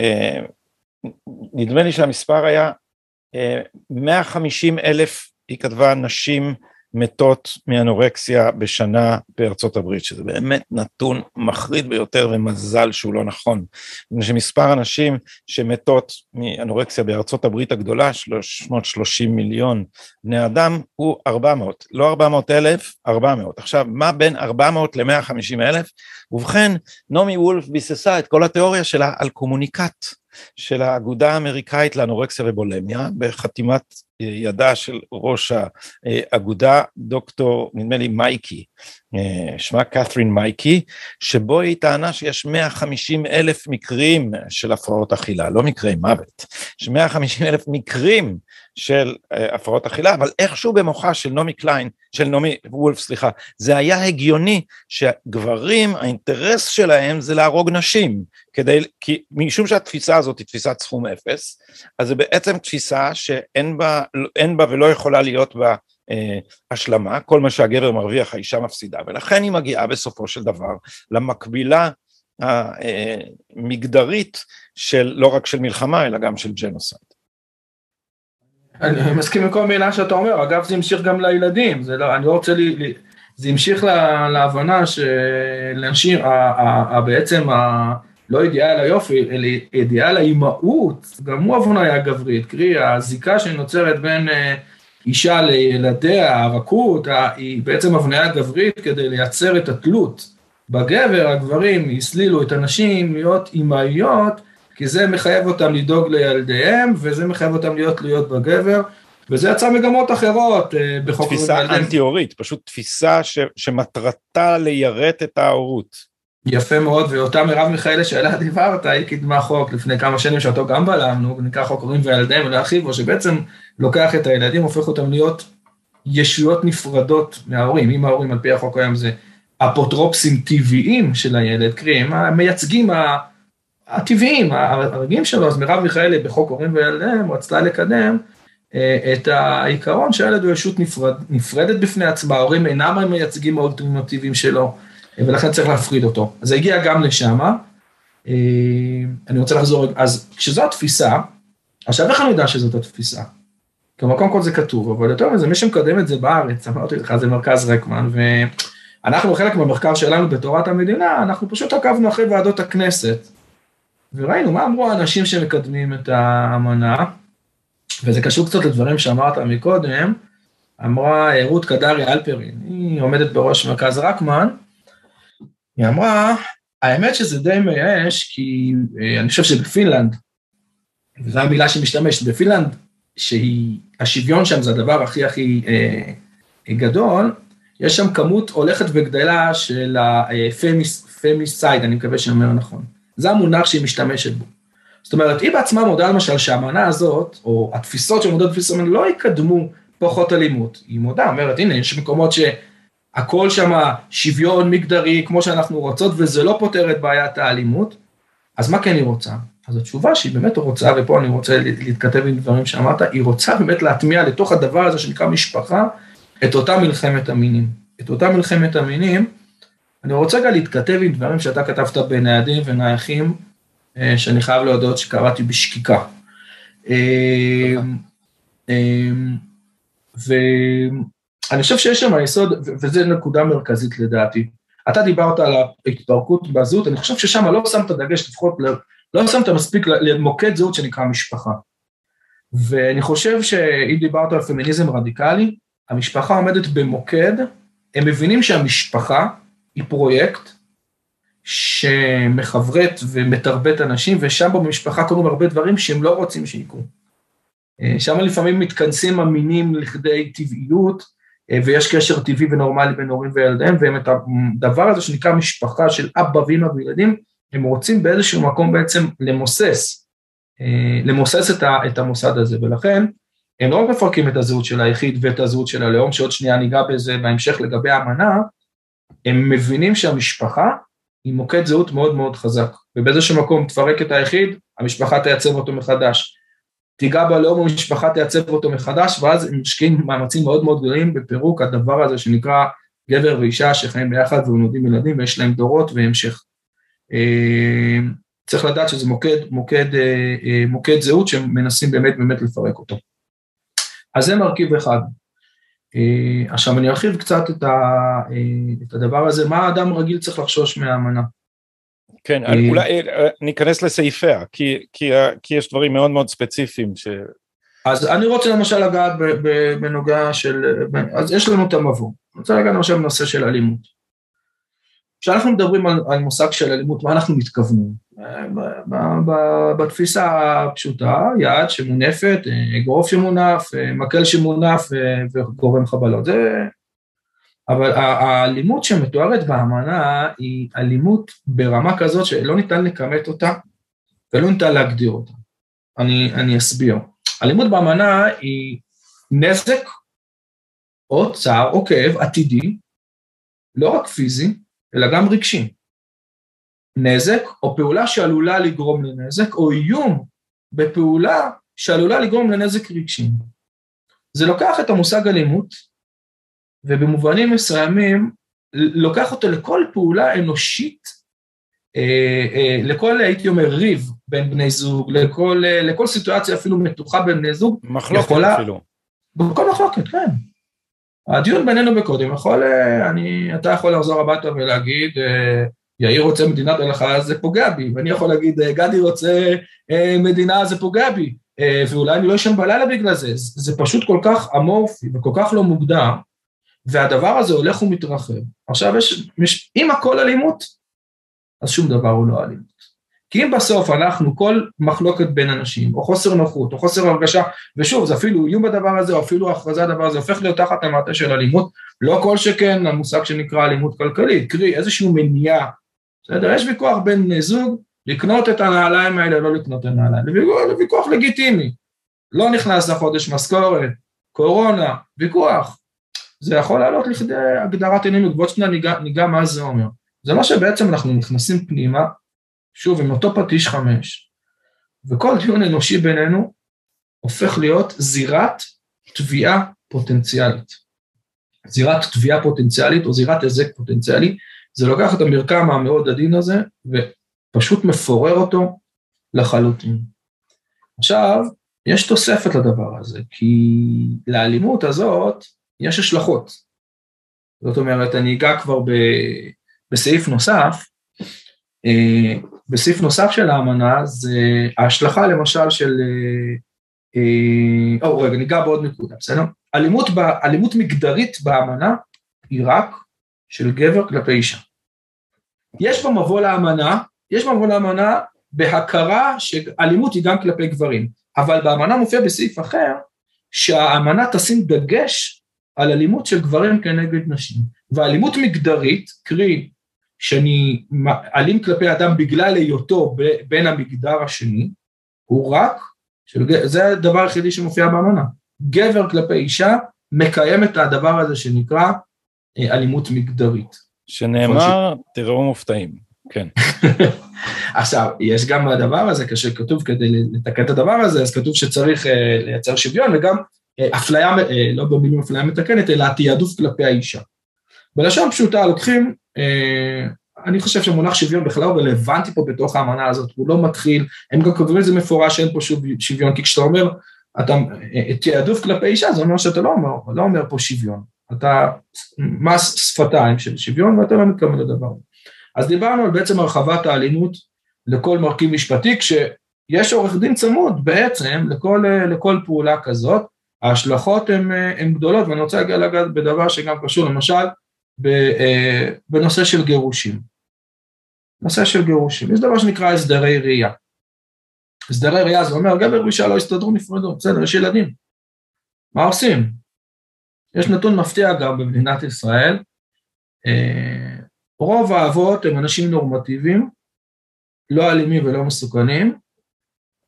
[SPEAKER 1] אה, נדמה לי שהמספר היה אה, 150 אלף, היא כתבה, נשים מתות מאנורקסיה בשנה בארצות הברית, שזה באמת נתון מחריד ביותר ומזל שהוא לא נכון. שמספר הנשים שמתות מאנורקסיה בארצות הברית הגדולה, 330 מיליון בני אדם, הוא 400, לא 400 אלף, 400. עכשיו, מה בין 400 ל-150 אלף? ובכן, נעמי וולף ביססה את כל התיאוריה שלה על קומוניקט. של האגודה האמריקאית לאנורקסיה ובולמיה, בחתימת ידה של ראש האגודה, דוקטור, נדמה לי מייקי, שמה קת'רין מייקי, שבו היא טענה שיש 150 אלף מקרים של הפרעות אכילה, לא מקרי מוות, יש 150 אלף מקרים של אה, הפרעות אכילה, אבל איכשהו במוחה של נעמי קליין, של נעמי וולף, סליחה, זה היה הגיוני שגברים, האינטרס שלהם זה להרוג נשים, כדי, כי משום שהתפיסה הזאת היא תפיסת סכום אפס, אז זה בעצם תפיסה שאין בה, בה ולא יכולה להיות בה אה, השלמה, כל מה שהגבר מרוויח האישה מפסידה, ולכן היא מגיעה בסופו של דבר למקבילה המגדרית אה, של לא רק של מלחמה אלא גם של ג'נוסייד.
[SPEAKER 2] אני מסכים עם כל מילה שאתה אומר, אגב זה המשיך גם לילדים, זה לא, אני לא רוצה, לי, זה המשיך לה, להבנה שלאנשים, בעצם ה, לא אידיאל היופי, אלא אידיאל האימהות, גם הוא הבניה גברית, קרי הזיקה שנוצרת בין אה, אישה לילדיה, הרכות, היא בעצם הבניה גברית כדי לייצר את התלות. בגבר, הגברים הסלילו את הנשים להיות אימהיות, כי זה מחייב אותם לדאוג לילדיהם, וזה מחייב אותם להיות תלויות בגבר, וזה יצא מגמות אחרות אה, בחוק...
[SPEAKER 1] תפיסה אנטי-הורית, פשוט תפיסה ש, שמטרתה ליירט את ההורות.
[SPEAKER 2] יפה מאוד, ואותה מרב מיכאלי שעליה דיברת, היא קידמה חוק לפני כמה שנים שאותו גם בלמנו, ונקרא חוק הורים וילדיהם ולהרחיב בו, שבעצם לוקח את הילדים, הופך אותם להיות ישויות נפרדות מההורים. אם ההורים על פי החוק היום זה אפוטרופסים טבעיים של הילד, קרי, הם המייצגים הטבעיים, הרגעים שלו, אז מרב מיכאלי בחוק הורים וילדיהם רצתה לקדם אה, את העיקרון שהילד הוא ישות נפרד, נפרדת בפני עצמה, ההורים אינם המייצגים האולטימטיביים שלו. ולכן צריך להפריד אותו. אז זה הגיע גם לשם. אני רוצה לחזור, אז כשזו התפיסה, עכשיו איך אני יודע שזאת התפיסה? כלומר, קודם כל זה כתוב, אבל יותר מזה, מי שמקדם את זה בארץ, אמרתי לך, זה מרכז רקמן, ואנחנו חלק מהמחקר שלנו בתורת המדינה, אנחנו פשוט עקבנו אחרי ועדות הכנסת, וראינו מה אמרו האנשים שמקדמים את האמנה, וזה קשור קצת לדברים שאמרת מקודם, אמרה רות קדרי אלפרין, היא עומדת בראש מרכז רקמן, היא אמרה, האמת שזה די מייאש, כי אה, אני חושב שבפינלנד, וזו המילה שמשתמשת, בפינלנד, שהשוויון שם זה הדבר הכי הכי אה, גדול, יש שם כמות הולכת וגדלה של ה femicide, אני מקווה שאני אומר נכון. זה המונח שהיא משתמשת בו. זאת אומרת, היא בעצמה מודה למשל שהאמנה הזאת, או התפיסות של מודעות תפיסות, לא יקדמו פחות אלימות. היא מודה, אומרת, הנה, יש מקומות שהכל שם שוויון מגדרי, כמו שאנחנו רוצות, וזה לא פותר את בעיית האלימות, אז מה כן היא רוצה? אז התשובה שהיא באמת רוצה, ופה אני רוצה להתכתב עם דברים שאמרת, היא רוצה באמת להטמיע לתוך הדבר הזה שנקרא משפחה, את אותה מלחמת המינים. את אותה מלחמת המינים, אני רוצה גם להתכתב עם דברים שאתה כתבת בניידים ונייחים, אה, שאני חייב להודות שקראתי בשקיקה. אה, ואני חושב שיש שם היסוד, וזו נקודה מרכזית לדעתי. אתה דיברת על ההתפרקות בזהות, אני חושב ששם לא שמת דגש, לפחות לא שמת מספיק למוקד זהות שנקרא משפחה. ואני חושב שאם דיברת על פמיניזם רדיקלי, המשפחה עומדת במוקד, הם מבינים שהמשפחה היא פרויקט שמחברת ומתרבט אנשים, ושם במשפחה קורים הרבה דברים שהם לא רוצים שיקרו. אה, שם לפעמים מתכנסים המינים לכדי טבעיות, ויש קשר טבעי ונורמלי בין הורים וילדיהם, והם את הדבר הזה שנקרא משפחה של אבא ואמא וילדים, הם רוצים באיזשהו מקום בעצם למוסס, אה, למוסס את המוסד הזה, ולכן הם לא רק מפרקים את הזהות של היחיד ואת הזהות של הלאום, שעוד שנייה ניגע בזה בהמשך לגבי האמנה, הם מבינים שהמשפחה היא מוקד זהות מאוד מאוד חזק, ובאיזשהו מקום תפרק את היחיד, המשפחה תייצב אותו מחדש. תיגע בלאום, המשפחה תייצב אותו מחדש, ואז הם משקיעים מאמצים מאוד מאוד גדולים בפירוק הדבר הזה שנקרא גבר ואישה שחיים ביחד ונולדים ילדים ויש להם דורות והמשך. אה, צריך לדעת שזה מוקד, מוקד, אה, אה, מוקד זהות שמנסים באמת באמת לפרק אותו. אז זה מרכיב אחד. עכשיו אני ארחיב קצת את, את הדבר הזה, מה האדם רגיל צריך לחשוש מהאמנה.
[SPEAKER 1] כן, אולי ניכנס לסעיפיה, כי, כי, כי יש דברים מאוד מאוד ספציפיים ש...
[SPEAKER 2] אז אני רוצה למשל לגעת בנוגע של, אז יש לנו את המבוא, אני רוצה לגעת למשל בנושא של אלימות. כשאנחנו מדברים על, על מושג של אלימות, מה אנחנו מתכוונים? בתפיסה הפשוטה, יד שמונפת, אגרוף שמונף, מקל שמונף וגורם חבלות. זה... אבל האלימות שמתוארת באמנה היא אלימות ברמה כזאת שלא ניתן לכמת אותה ולא ניתן להגדיר אותה. אני, אני אסביר. אלימות באמנה היא נזק או צער או כאב עתידי, לא רק פיזי, אלא גם רגשי. נזק או פעולה שעלולה לגרום לנזק, או איום בפעולה שעלולה לגרום לנזק רגשי. זה לוקח את המושג אלימות, ובמובנים מסוימים לוקח אותו לכל פעולה אנושית, אה, אה, לכל, הייתי אומר, ריב בין בני זוג, לכל, אה, לכל סיטואציה אפילו מתוחה בין בני זוג.
[SPEAKER 1] מחלוקת יכולה, אפילו.
[SPEAKER 2] בכל מחלוקת, כן. הדיון בינינו בקודם יכול, אני, אתה יכול לחזור הביתה ולהגיד, יאיר רוצה מדינת הלכה, זה פוגע בי, ואני יכול להגיד, גדי רוצה מדינה, זה פוגע בי, ואולי אני לא אשן בלילה בגלל זה, זה פשוט כל כך אמורפי וכל כך לא מוגדר, והדבר הזה הולך ומתרחב. עכשיו יש, אם הכל אלימות, אז שום דבר הוא לא אלימות. כי אם בסוף אנחנו, כל מחלוקת בין אנשים, או חוסר נוחות, או חוסר הרגשה, ושוב, זה אפילו איום בדבר הזה, או אפילו הכרזה הדבר הזה, הופך להיות תחת המעטה של אלימות, לא כל שכן המושג שנקרא אלימות כלכלית, קרי איזושהי מניעה, בסדר? יש ויכוח בין בני זוג, לקנות את הנעליים האלה, לא לקנות את הנעליים, זה ויכוח לגיטימי, לא נכנס לחודש משכורת, קורונה, ויכוח, זה יכול לעלות לכדי הגדרת עניינים, ועוד שניה ניגע, ניגע מה זה אומר. זה לא שבעצם אנחנו נכנסים פנימה שוב, עם אותו פטיש חמש, וכל דיון אנושי בינינו הופך להיות זירת תביעה פוטנציאלית. זירת תביעה פוטנציאלית או זירת היזק פוטנציאלי, זה לוקח את המרקם המאוד עדין הזה ופשוט מפורר אותו לחלוטין. עכשיו, יש תוספת לדבר הזה, כי לאלימות הזאת יש השלכות. זאת אומרת, אני אגע כבר ב, בסעיף נוסף, אה, בסעיף נוסף של האמנה זה ההשלכה למשל של, אה, או רגע, ניגע בעוד נקודה, בסדר? אלימות, אלימות מגדרית באמנה היא רק של גבר כלפי אישה. יש במבוא לאמנה, יש במבוא לאמנה בהכרה שאלימות היא גם כלפי גברים, אבל באמנה מופיע בסעיף אחר שהאמנה תשים דגש על אלימות של גברים כנגד נשים. ואלימות מגדרית, קרי שאני אלים כלפי אדם בגלל היותו בין המגדר השני, הוא רק, של, זה הדבר היחידי שמופיע באמנה. גבר כלפי אישה מקיים את הדבר הזה שנקרא אה, אלימות מגדרית.
[SPEAKER 1] שנאמר, תראו מופתעים, כן.
[SPEAKER 2] עכשיו, יש גם בדבר הזה, כשכתוב כדי לתקן את הדבר הזה, אז כתוב שצריך uh, לייצר שוויון וגם אפליה, uh, לא במילים אפליה מתקנת, אלא תעדוף כלפי האישה. בלשון פשוטה לוקחים, uh, אני חושב שהמונח שוויון בכלל הוא רלוונטי פה בתוך האמנה הזאת, הוא לא מתחיל, הם גם כותבים את זה מפורש שאין פה שוויון, כי כשאתה אומר, אתה תעדוף כלפי אישה, זה אומר שאתה לא אומר, לא אומר פה שוויון, אתה מס שפתיים של שוויון ואתה לא מתכוון לדבר. אז דיברנו על בעצם הרחבת האלימות לכל מרכיב משפטי, כשיש עורך דין צמוד בעצם לכל, לכל פעולה כזאת, ההשלכות הן גדולות, ואני רוצה לגעת בדבר שגם קשור למשל בנושא של גירושים. נושא של גירושים, יש דבר שנקרא הסדרי ראייה. הסדרי ראייה זה אומר גבר ואישה לא הסתדרו נפרדו, בסדר, יש ילדים. מה עושים? יש נתון מפתיע גם במדינת ישראל, רוב האבות הם אנשים נורמטיביים, לא אלימים ולא מסוכנים,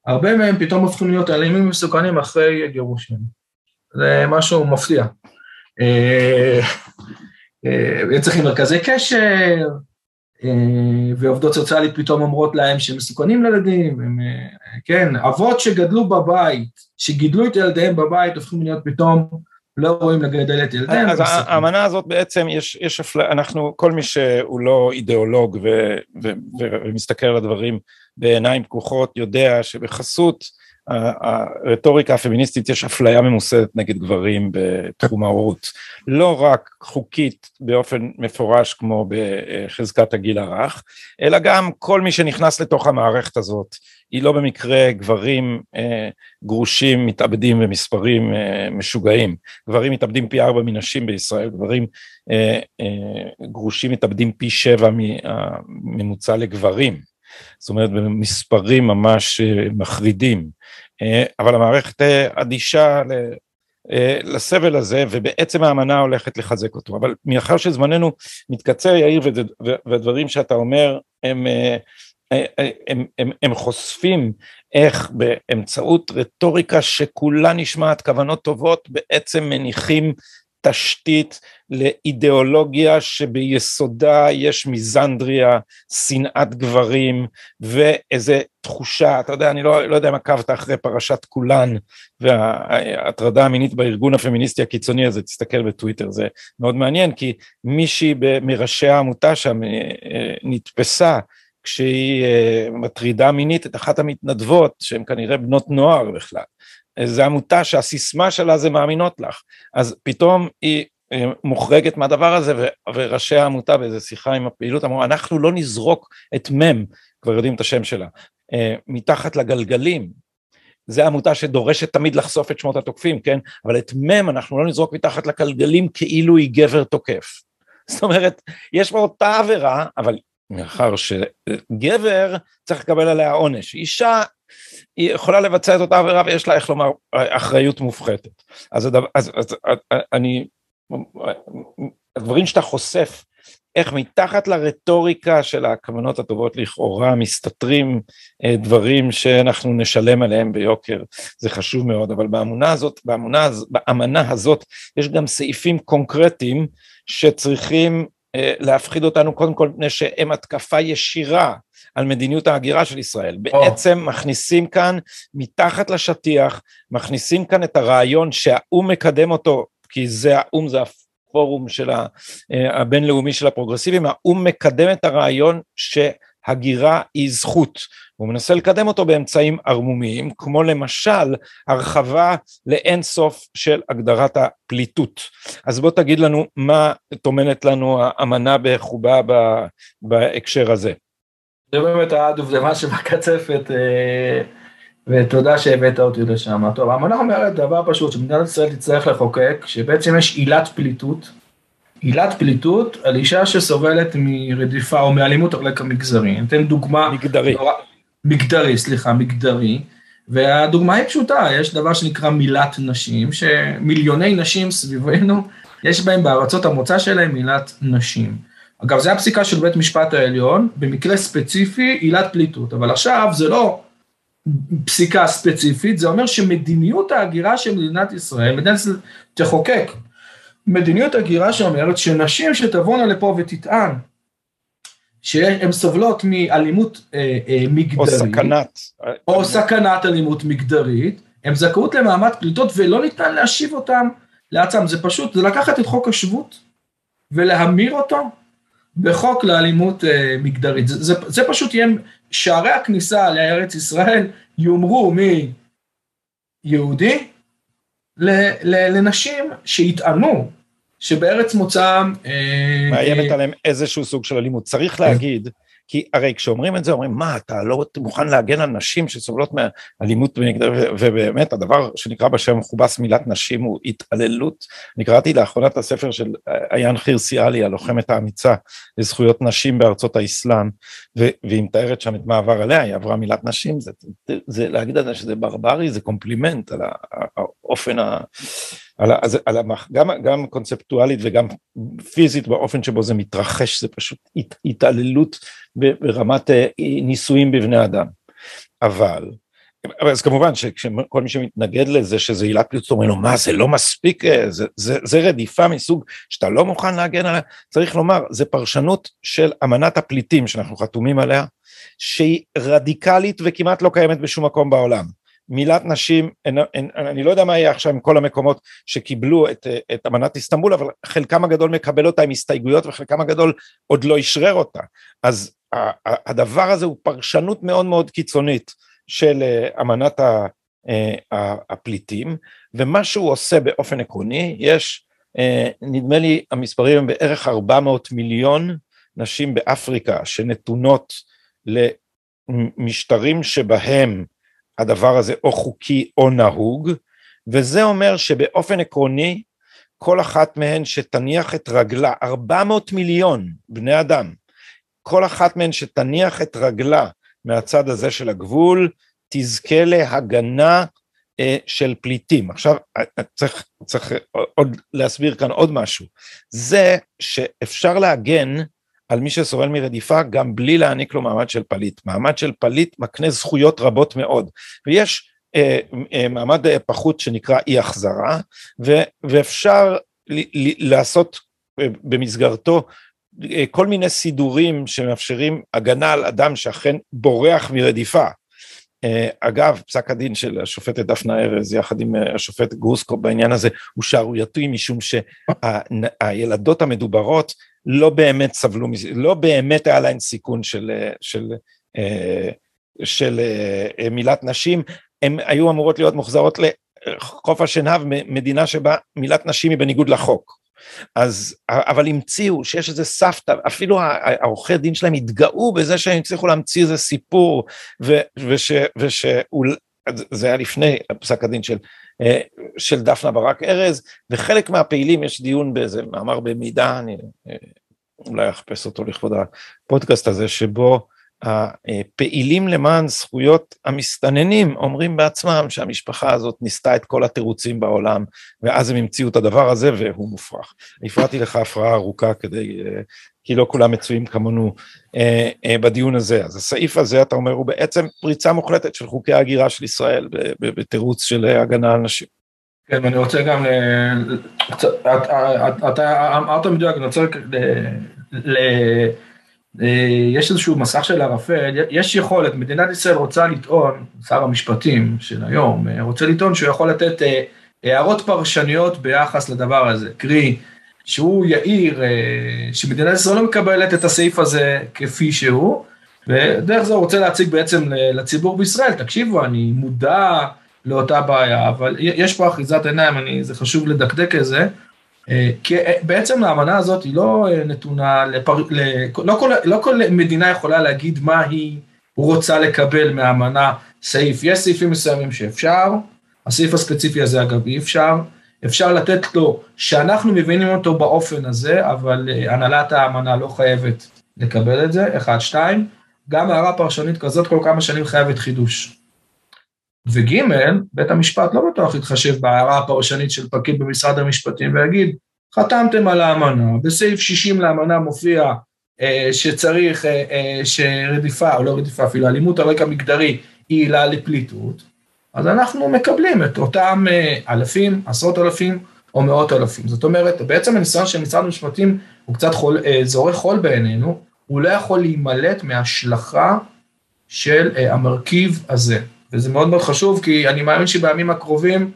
[SPEAKER 2] הרבה מהם פתאום הופכים להיות אלימים ומסוכנים אחרי גירושים. זה משהו מפתיע. אה, אה, צריכים מרכזי קשר, אה, ועובדות סוציאלית פתאום אומרות להם שהם מסוכנים לילדים, הם, כן, אבות שגדלו בבית, שגידלו את ילדיהם בבית, הופכים להיות פתאום לא רואים לגדל את ילדיהם.
[SPEAKER 1] אז האמנה הזאת בעצם, יש, יש אפליה, אנחנו, כל מי שהוא לא אידיאולוג ו, ו, ו, ומסתכל על הדברים בעיניים פקוחות, יודע שבחסות הרטוריקה הפמיניסטית יש אפליה ממוסדת נגד גברים בתחום ההורות. לא רק חוקית באופן מפורש כמו בחזקת הגיל הרך, אלא גם כל מי שנכנס לתוך המערכת הזאת. היא לא במקרה גברים אה, גרושים מתאבדים במספרים אה, משוגעים. גברים מתאבדים פי ארבע מנשים בישראל, גברים אה, אה, גרושים מתאבדים פי שבע מהממוצע לגברים. זאת אומרת במספרים ממש אה, מחרידים, אה, אבל המערכת אה, אדישה לסבל הזה, ובעצם האמנה הולכת לחזק אותו. אבל מאחר שזמננו מתקצר, יאיר, והדברים שאתה אומר הם, הם, הם, הם, הם חושפים איך באמצעות רטוריקה שכולה נשמעת כוונות טובות, בעצם מניחים תשתית לאידיאולוגיה שביסודה יש מיזנדריה, שנאת גברים ואיזה תחושה, אתה יודע, אני לא, לא יודע אם עקבת אחרי פרשת כולן וההטרדה המינית בארגון הפמיניסטי הקיצוני הזה, תסתכל בטוויטר, זה מאוד מעניין, כי מישהי מראשי העמותה שם אה, אה, נתפסה כשהיא אה, מטרידה מינית את אחת המתנדבות, שהן כנראה בנות נוער בכלל. זו עמותה שהסיסמה שלה זה מאמינות לך, אז פתאום היא אה, מוחרגת מהדבר הזה, וראשי העמותה באיזה שיחה עם הפעילות אמרו, אנחנו לא נזרוק את מם, כבר יודעים את השם שלה, אה, מתחת לגלגלים. זו עמותה שדורשת תמיד לחשוף את שמות התוקפים, כן? אבל את מם אנחנו לא נזרוק מתחת לגלגלים כאילו היא גבר תוקף. זאת אומרת, יש פה אותה עבירה, אבל מאחר שגבר צריך לקבל עליה עונש, אישה היא יכולה לבצע את אותה עבירה ויש לה, איך לומר, אחריות מופחתת. אז, הדבר, אז, אז אני, הדברים שאתה חושף, איך מתחת לרטוריקה של הכוונות הטובות לכאורה מסתתרים אה, דברים שאנחנו נשלם עליהם ביוקר, זה חשוב מאוד, אבל באמונה הזאת, באמונה, באמנה הזאת יש גם סעיפים קונקרטיים שצריכים אה, להפחיד אותנו קודם כל מפני שהם התקפה ישירה על מדיניות ההגירה של ישראל. Oh. בעצם מכניסים כאן מתחת לשטיח, מכניסים כאן את הרעיון שהאו"ם מקדם אותו, כי זה האו"ם זה הפורום של הבינלאומי של הפרוגרסיבים, האו"ם מקדם את הרעיון שהגירה היא זכות, הוא מנסה לקדם אותו באמצעים ערמומיים, כמו למשל הרחבה לאין סוף של הגדרת הפליטות. אז בוא תגיד לנו מה טומנת לנו האמנה בחובה בהקשר הזה.
[SPEAKER 2] זה באמת הדובדבן שבקצפת, אה, ותודה שהבאת אותי לשם. טוב, האמנה אומרת דבר פשוט, שמדינת ישראל תצטרך לחוקק, שבעצם יש עילת פליטות, עילת פליטות על אישה שסובלת מרדיפה או מאלימות על רקע מגזרי. אני אתן דוגמה...
[SPEAKER 1] מגדרי. נורא,
[SPEAKER 2] מגדרי, סליחה, מגדרי. והדוגמה היא פשוטה, יש דבר שנקרא מילת נשים, שמיליוני נשים סביבנו, יש בהם בארצות המוצא שלהם מילת נשים. אגב, זו הפסיקה של בית משפט העליון, במקרה ספציפי עילת פליטות, אבל עכשיו זה לא פסיקה ספציפית, זה אומר שמדיניות ההגירה של מדינת ישראל, מדינת ישראל תחוקק. מדיניות הגירה שאומרת שנשים שתבואנה לפה ותטען שהן סובלות מאלימות אה, אה, מגדרית, או
[SPEAKER 1] סכנת,
[SPEAKER 2] או סכנת אלימות מגדרית, הן זכאות למעמד פליטות ולא ניתן להשיב אותן לעצם, זה פשוט, זה לקחת את חוק השבות ולהמיר אותו בחוק לאלימות אה, מגדרית, זה, זה, זה פשוט יהיה, שערי הכניסה לארץ ישראל יומרו מיהודי לנשים שיטענו שבארץ מוצאם...
[SPEAKER 1] אה, מאיימת אה, עליהם איזשהו סוג של אלימות. צריך. להגיד, כי הרי כשאומרים את זה אומרים מה אתה לא מוכן להגן על נשים שסובלות מאלימות ובאמת הדבר שנקרא בשם מכובס מילת נשים הוא התעללות. אני קראתי לאחרונה את הספר של עיין חירסיאלי הלוחמת האמיצה לזכויות נשים בארצות האסלאם והיא מתארת שם את מה עבר עליה היא עברה מילת נשים זה, זה להגיד על זה שזה ברברי זה קומפלימנט על האופן ה... על, אז, על המח, גם, גם קונספטואלית וגם פיזית באופן שבו זה מתרחש, זה פשוט הת, התעללות ברמת אה, ניסויים בבני אדם. אבל, אז כמובן שכל מי שמתנגד לזה שזה עילת פליטות אומרים לו מה זה לא מספיק, אה, זה, זה, זה רדיפה מסוג שאתה לא מוכן להגן עליה, צריך לומר, זה פרשנות של אמנת הפליטים שאנחנו חתומים עליה, שהיא רדיקלית וכמעט לא קיימת בשום מקום בעולם. מילת נשים, אין, אין, אני לא יודע מה יהיה עכשיו עם כל המקומות שקיבלו את, את אמנת איסטנבול, אבל חלקם הגדול מקבל אותה עם הסתייגויות וחלקם הגדול עוד לא אשרר אותה. אז הדבר הזה הוא פרשנות מאוד מאוד קיצונית של אה, אמנת אה, הפליטים, ומה שהוא עושה באופן עקרוני, יש, אה, נדמה לי המספרים הם בערך 400 מיליון נשים באפריקה שנתונות למשטרים שבהם הדבר הזה או חוקי או נהוג, וזה אומר שבאופן עקרוני כל אחת מהן שתניח את רגלה, 400 מיליון בני אדם, כל אחת מהן שתניח את רגלה מהצד הזה של הגבול, תזכה להגנה אה, של פליטים. עכשיו אה, צריך, צריך עוד להסביר כאן עוד משהו, זה שאפשר להגן על מי שסובל מרדיפה גם בלי להעניק לו מעמד של פליט. מעמד של פליט מקנה זכויות רבות מאוד, ויש אה, אה, מעמד אה, פחות שנקרא אי החזרה, ו, ואפשר ל, ל, לעשות אה, במסגרתו אה, כל מיני סידורים שמאפשרים הגנה על אדם שאכן בורח מרדיפה. אה, אגב, פסק הדין של השופטת דפנה ארז יחד עם השופט גרוסקו בעניין הזה הוא שערורייתי משום שהילדות המדוברות לא באמת סבלו לא באמת היה להן סיכון של, של, אה, של, של אה, מילת נשים, הן היו אמורות להיות מוחזרות לחוף השנהב, מדינה שבה מילת נשים היא בניגוד לחוק. אז, אבל המציאו שיש איזה סבתא, אפילו העורכי דין שלהם התגאו בזה שהם הצליחו להמציא איזה סיפור, ו, וש, זה היה לפני פסק הדין של של דפנה ברק ארז, וחלק מהפעילים, יש דיון באיזה מאמר במידה, אני אה, אולי אחפש אותו לכבוד הפודקאסט הזה, שבו הפעילים למען זכויות המסתננים אומרים בעצמם שהמשפחה הזאת ניסתה את כל התירוצים בעולם, ואז הם המציאו את הדבר הזה והוא מופרך. הפרעתי לך הפרעה ארוכה כדי, אה, כי לא כולם מצויים כמונו אה, אה, בדיון הזה. אז הסעיף הזה, אתה אומר, הוא בעצם פריצה מוחלטת של חוקי ההגירה של ישראל בתירוץ של הגנה על נשים.
[SPEAKER 2] כן, ואני רוצה גם, אתה אמרת מדויק, אני רוצה. יש איזשהו מסך של ערפל, יש יכולת, מדינת ישראל רוצה לטעון, שר המשפטים של היום, רוצה לטעון שהוא יכול לתת הערות פרשניות ביחס לדבר הזה, קרי, שהוא יאיר שמדינת ישראל לא מקבלת את הסעיף הזה כפי שהוא, ודרך זה הוא רוצה להציג בעצם לציבור בישראל, תקשיבו, אני מודע לאותה בעיה, אבל יש פה אחיזת עיניים, אני, זה חשוב לדקדק את זה, כי בעצם האמנה הזאת היא לא נתונה, לפר, לא, כל, לא כל מדינה יכולה להגיד מה היא רוצה לקבל מהאמנה. סעיף, יש סעיפים מסוימים שאפשר, הסעיף הספציפי הזה אגב אי אפשר, אפשר לתת לו שאנחנו מבינים אותו באופן הזה, אבל הנהלת האמנה לא חייבת לקבל את זה, אחד, שתיים, גם הערה פרשנית כזאת כל כמה שנים חייבת חידוש. וג', בית המשפט לא בטוח יתחשב בהערה הפרשנית של פקיד במשרד המשפטים ויגיד, חתמתם על האמנה, בסעיף 60 לאמנה מופיע אה, שצריך, אה, אה, שרדיפה, או לא רדיפה אפילו, אלימות על רקע מגדרי היא עילה לפליטות, אז אנחנו מקבלים את אותם אה, אלפים, עשרות אלפים או מאות אלפים. זאת אומרת, בעצם הניסיון של משרד המשפטים הוא קצת חול, אה, זורך חול בעינינו, הוא לא יכול להימלט מהשלכה של uh, המרכיב הזה. וזה מאוד מאוד חשוב, כי אני מאמין שבימים הקרובים,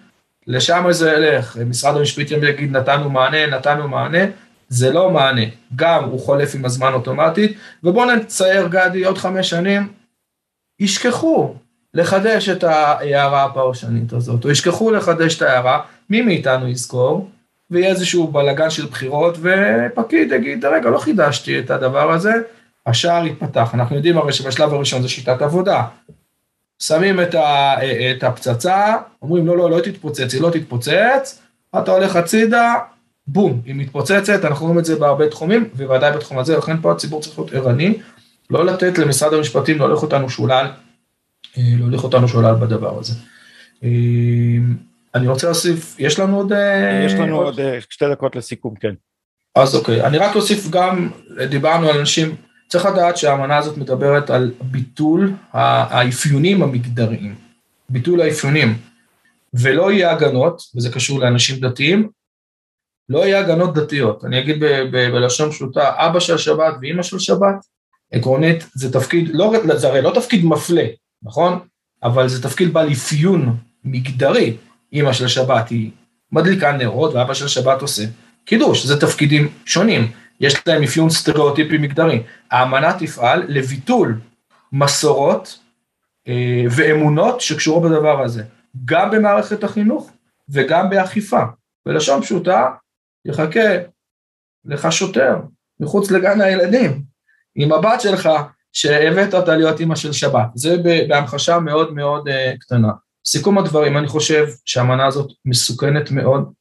[SPEAKER 2] לשם זה ילך. משרד המשפטים יגיד, נתנו מענה, נתנו מענה, זה לא מענה. גם הוא חולף עם הזמן אוטומטית, ובואו נצייר, גדי, עוד חמש שנים, ישכחו לחדש את ההערה הפרשנית הזאת, או ישכחו לחדש את ההערה, מי מאיתנו יזכור? ויהיה איזשהו בלאגן של בחירות, ופקיד יגיד, רגע, לא חידשתי את הדבר הזה, השער יתפתח. אנחנו יודעים הרי שבשלב הראשון זה שיטת עבודה. שמים את, ה, את הפצצה, אומרים, לא, לא, לא תתפוצץ, היא לא תתפוצץ, אתה הולך הצידה, בום, היא מתפוצצת, אנחנו רואים את זה בהרבה תחומים, ובוודאי בתחום הזה, לכן פה הציבור צריך להיות ערני, לא לתת למשרד המשפטים להוליך אותנו שולל, אה, להוליך אותנו שולל בדבר הזה. אה, אני רוצה להוסיף, יש לנו עוד...
[SPEAKER 1] יש לנו עוד, עוד שתי דקות לסיכום, כן.
[SPEAKER 2] אז אוקיי, אני רק אוסיף גם, דיברנו על אנשים, צריך לדעת שהאמנה הזאת מדברת על ביטול האפיונים המגדריים, ביטול האפיונים, ולא יהיה הגנות, וזה קשור לאנשים דתיים, לא יהיה הגנות דתיות, אני אגיד בלשון פשוטה, אבא של שבת ואימא של שבת, עקרונית זה תפקיד, לא, זה הרי לא תפקיד מפלה, נכון? אבל זה תפקיד בעל אפיון מגדרי, אימא של שבת היא מדליקה נרות ואבא של שבת עושה קידוש, זה תפקידים שונים, יש להם אפיון סטריאוטיפי מגדרי. האמנה תפעל לביטול מסורות אה, ואמונות שקשורות בדבר הזה, גם במערכת החינוך וגם באכיפה. בלשון פשוטה, יחכה לך שוטר מחוץ לגן הילדים, עם הבת שלך שהבאת אותה להיות אימא של שבת. זה בהמחשה מאוד מאוד אה, קטנה. סיכום הדברים, אני חושב שהאמנה הזאת מסוכנת מאוד,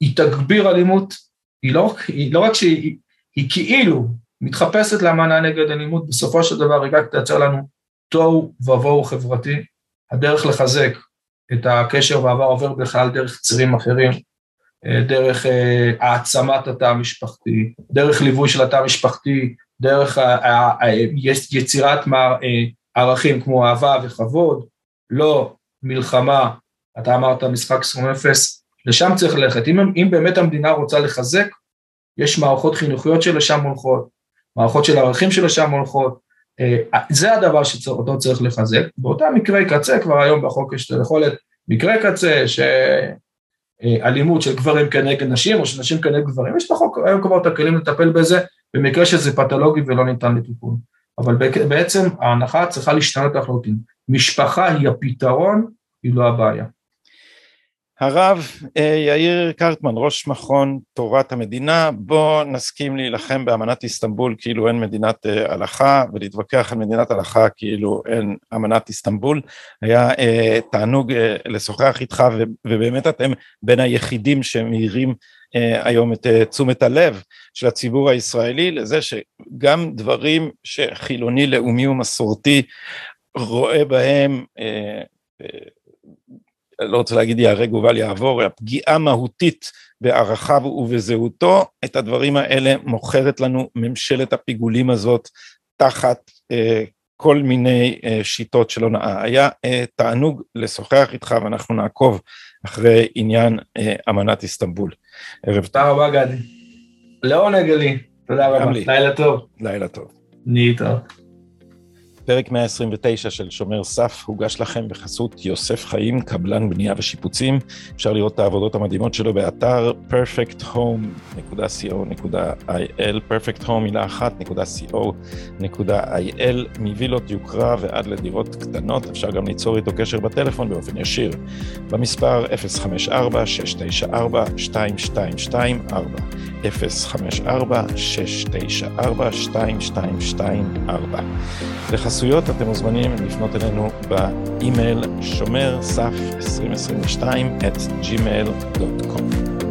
[SPEAKER 2] היא תגביר אלימות, היא לא, היא לא רק שהיא היא כאילו מתחפשת לאמנה נגד אלימות, בסופו של דבר היא רק תייצר לנו תוהו ובוהו חברתי, הדרך לחזק את הקשר והעבר עובר בכלל דרך צירים אחרים, אה, דרך אה, העצמת התא המשפחתי, דרך ליווי של התא המשפחתי, דרך יצירת אה, ערכים כמו אהבה וכבוד, לא מלחמה, אתה אמרת משחק סכום אפס, לשם צריך ללכת. אם, אם באמת המדינה רוצה לחזק, יש מערכות חינוכיות שלשם הולכות, מערכות של ערכים שלשם הולכות, אה, זה הדבר שאותו צריך לחזק. באותם מקרי קצה, כבר היום בחוק יש את היכולת, מקרי קצה שאלימות של גברים כנגד נשים, או של נשים כנגד גברים, יש בחוק היום כבר את הכלים לטפל בזה, במקרה שזה פתולוגי ולא ניתן לטיפול. אבל בעצם ההנחה צריכה להשתנות לחלוטין. משפחה היא הפתרון, היא לא הבעיה.
[SPEAKER 1] הרב אה, יאיר קרטמן, ראש מכון תורת המדינה, בוא נסכים להילחם באמנת איסטנבול כאילו אין מדינת אה, הלכה ולהתווכח על מדינת הלכה כאילו אין אמנת איסטנבול. היה אה, תענוג אה, לשוחח איתך ובאמת אתם בין היחידים שמאירים אה, היום את אה, תשומת הלב של הציבור הישראלי לזה שגם דברים שחילוני לאומי ומסורתי רואה בהם אה, לא רוצה להגיד ייהרג ובל יעבור, הפגיעה מהותית בערכיו ובזהותו, את הדברים האלה מוכרת לנו ממשלת הפיגולים הזאת תחת אה, כל מיני אה, שיטות של הונאה. היה אה, תענוג לשוחח איתך ואנחנו נעקוב אחרי עניין אה, אמנת איסטנבול.
[SPEAKER 2] ערב תודה רבה גדי. לעונג לי, תודה רבה, לילה טוב.
[SPEAKER 1] לילה טוב.
[SPEAKER 2] נהיית.
[SPEAKER 1] פרק 129 של שומר סף הוגש לכם בחסות יוסף חיים, קבלן בנייה ושיפוצים. אפשר לראות את העבודות המדהימות שלו באתר perfecthome.co.il, perfecthome מילה אחת, .co.il, מווילות יוקרה ועד לדירות קטנות, אפשר גם ליצור איתו קשר בטלפון באופן ישיר, במספר 054-694-2224, 054-694-2224. לחסויות אתם מוזמנים לפנות אלינו באימייל שומר סף 2022 את gmail.com.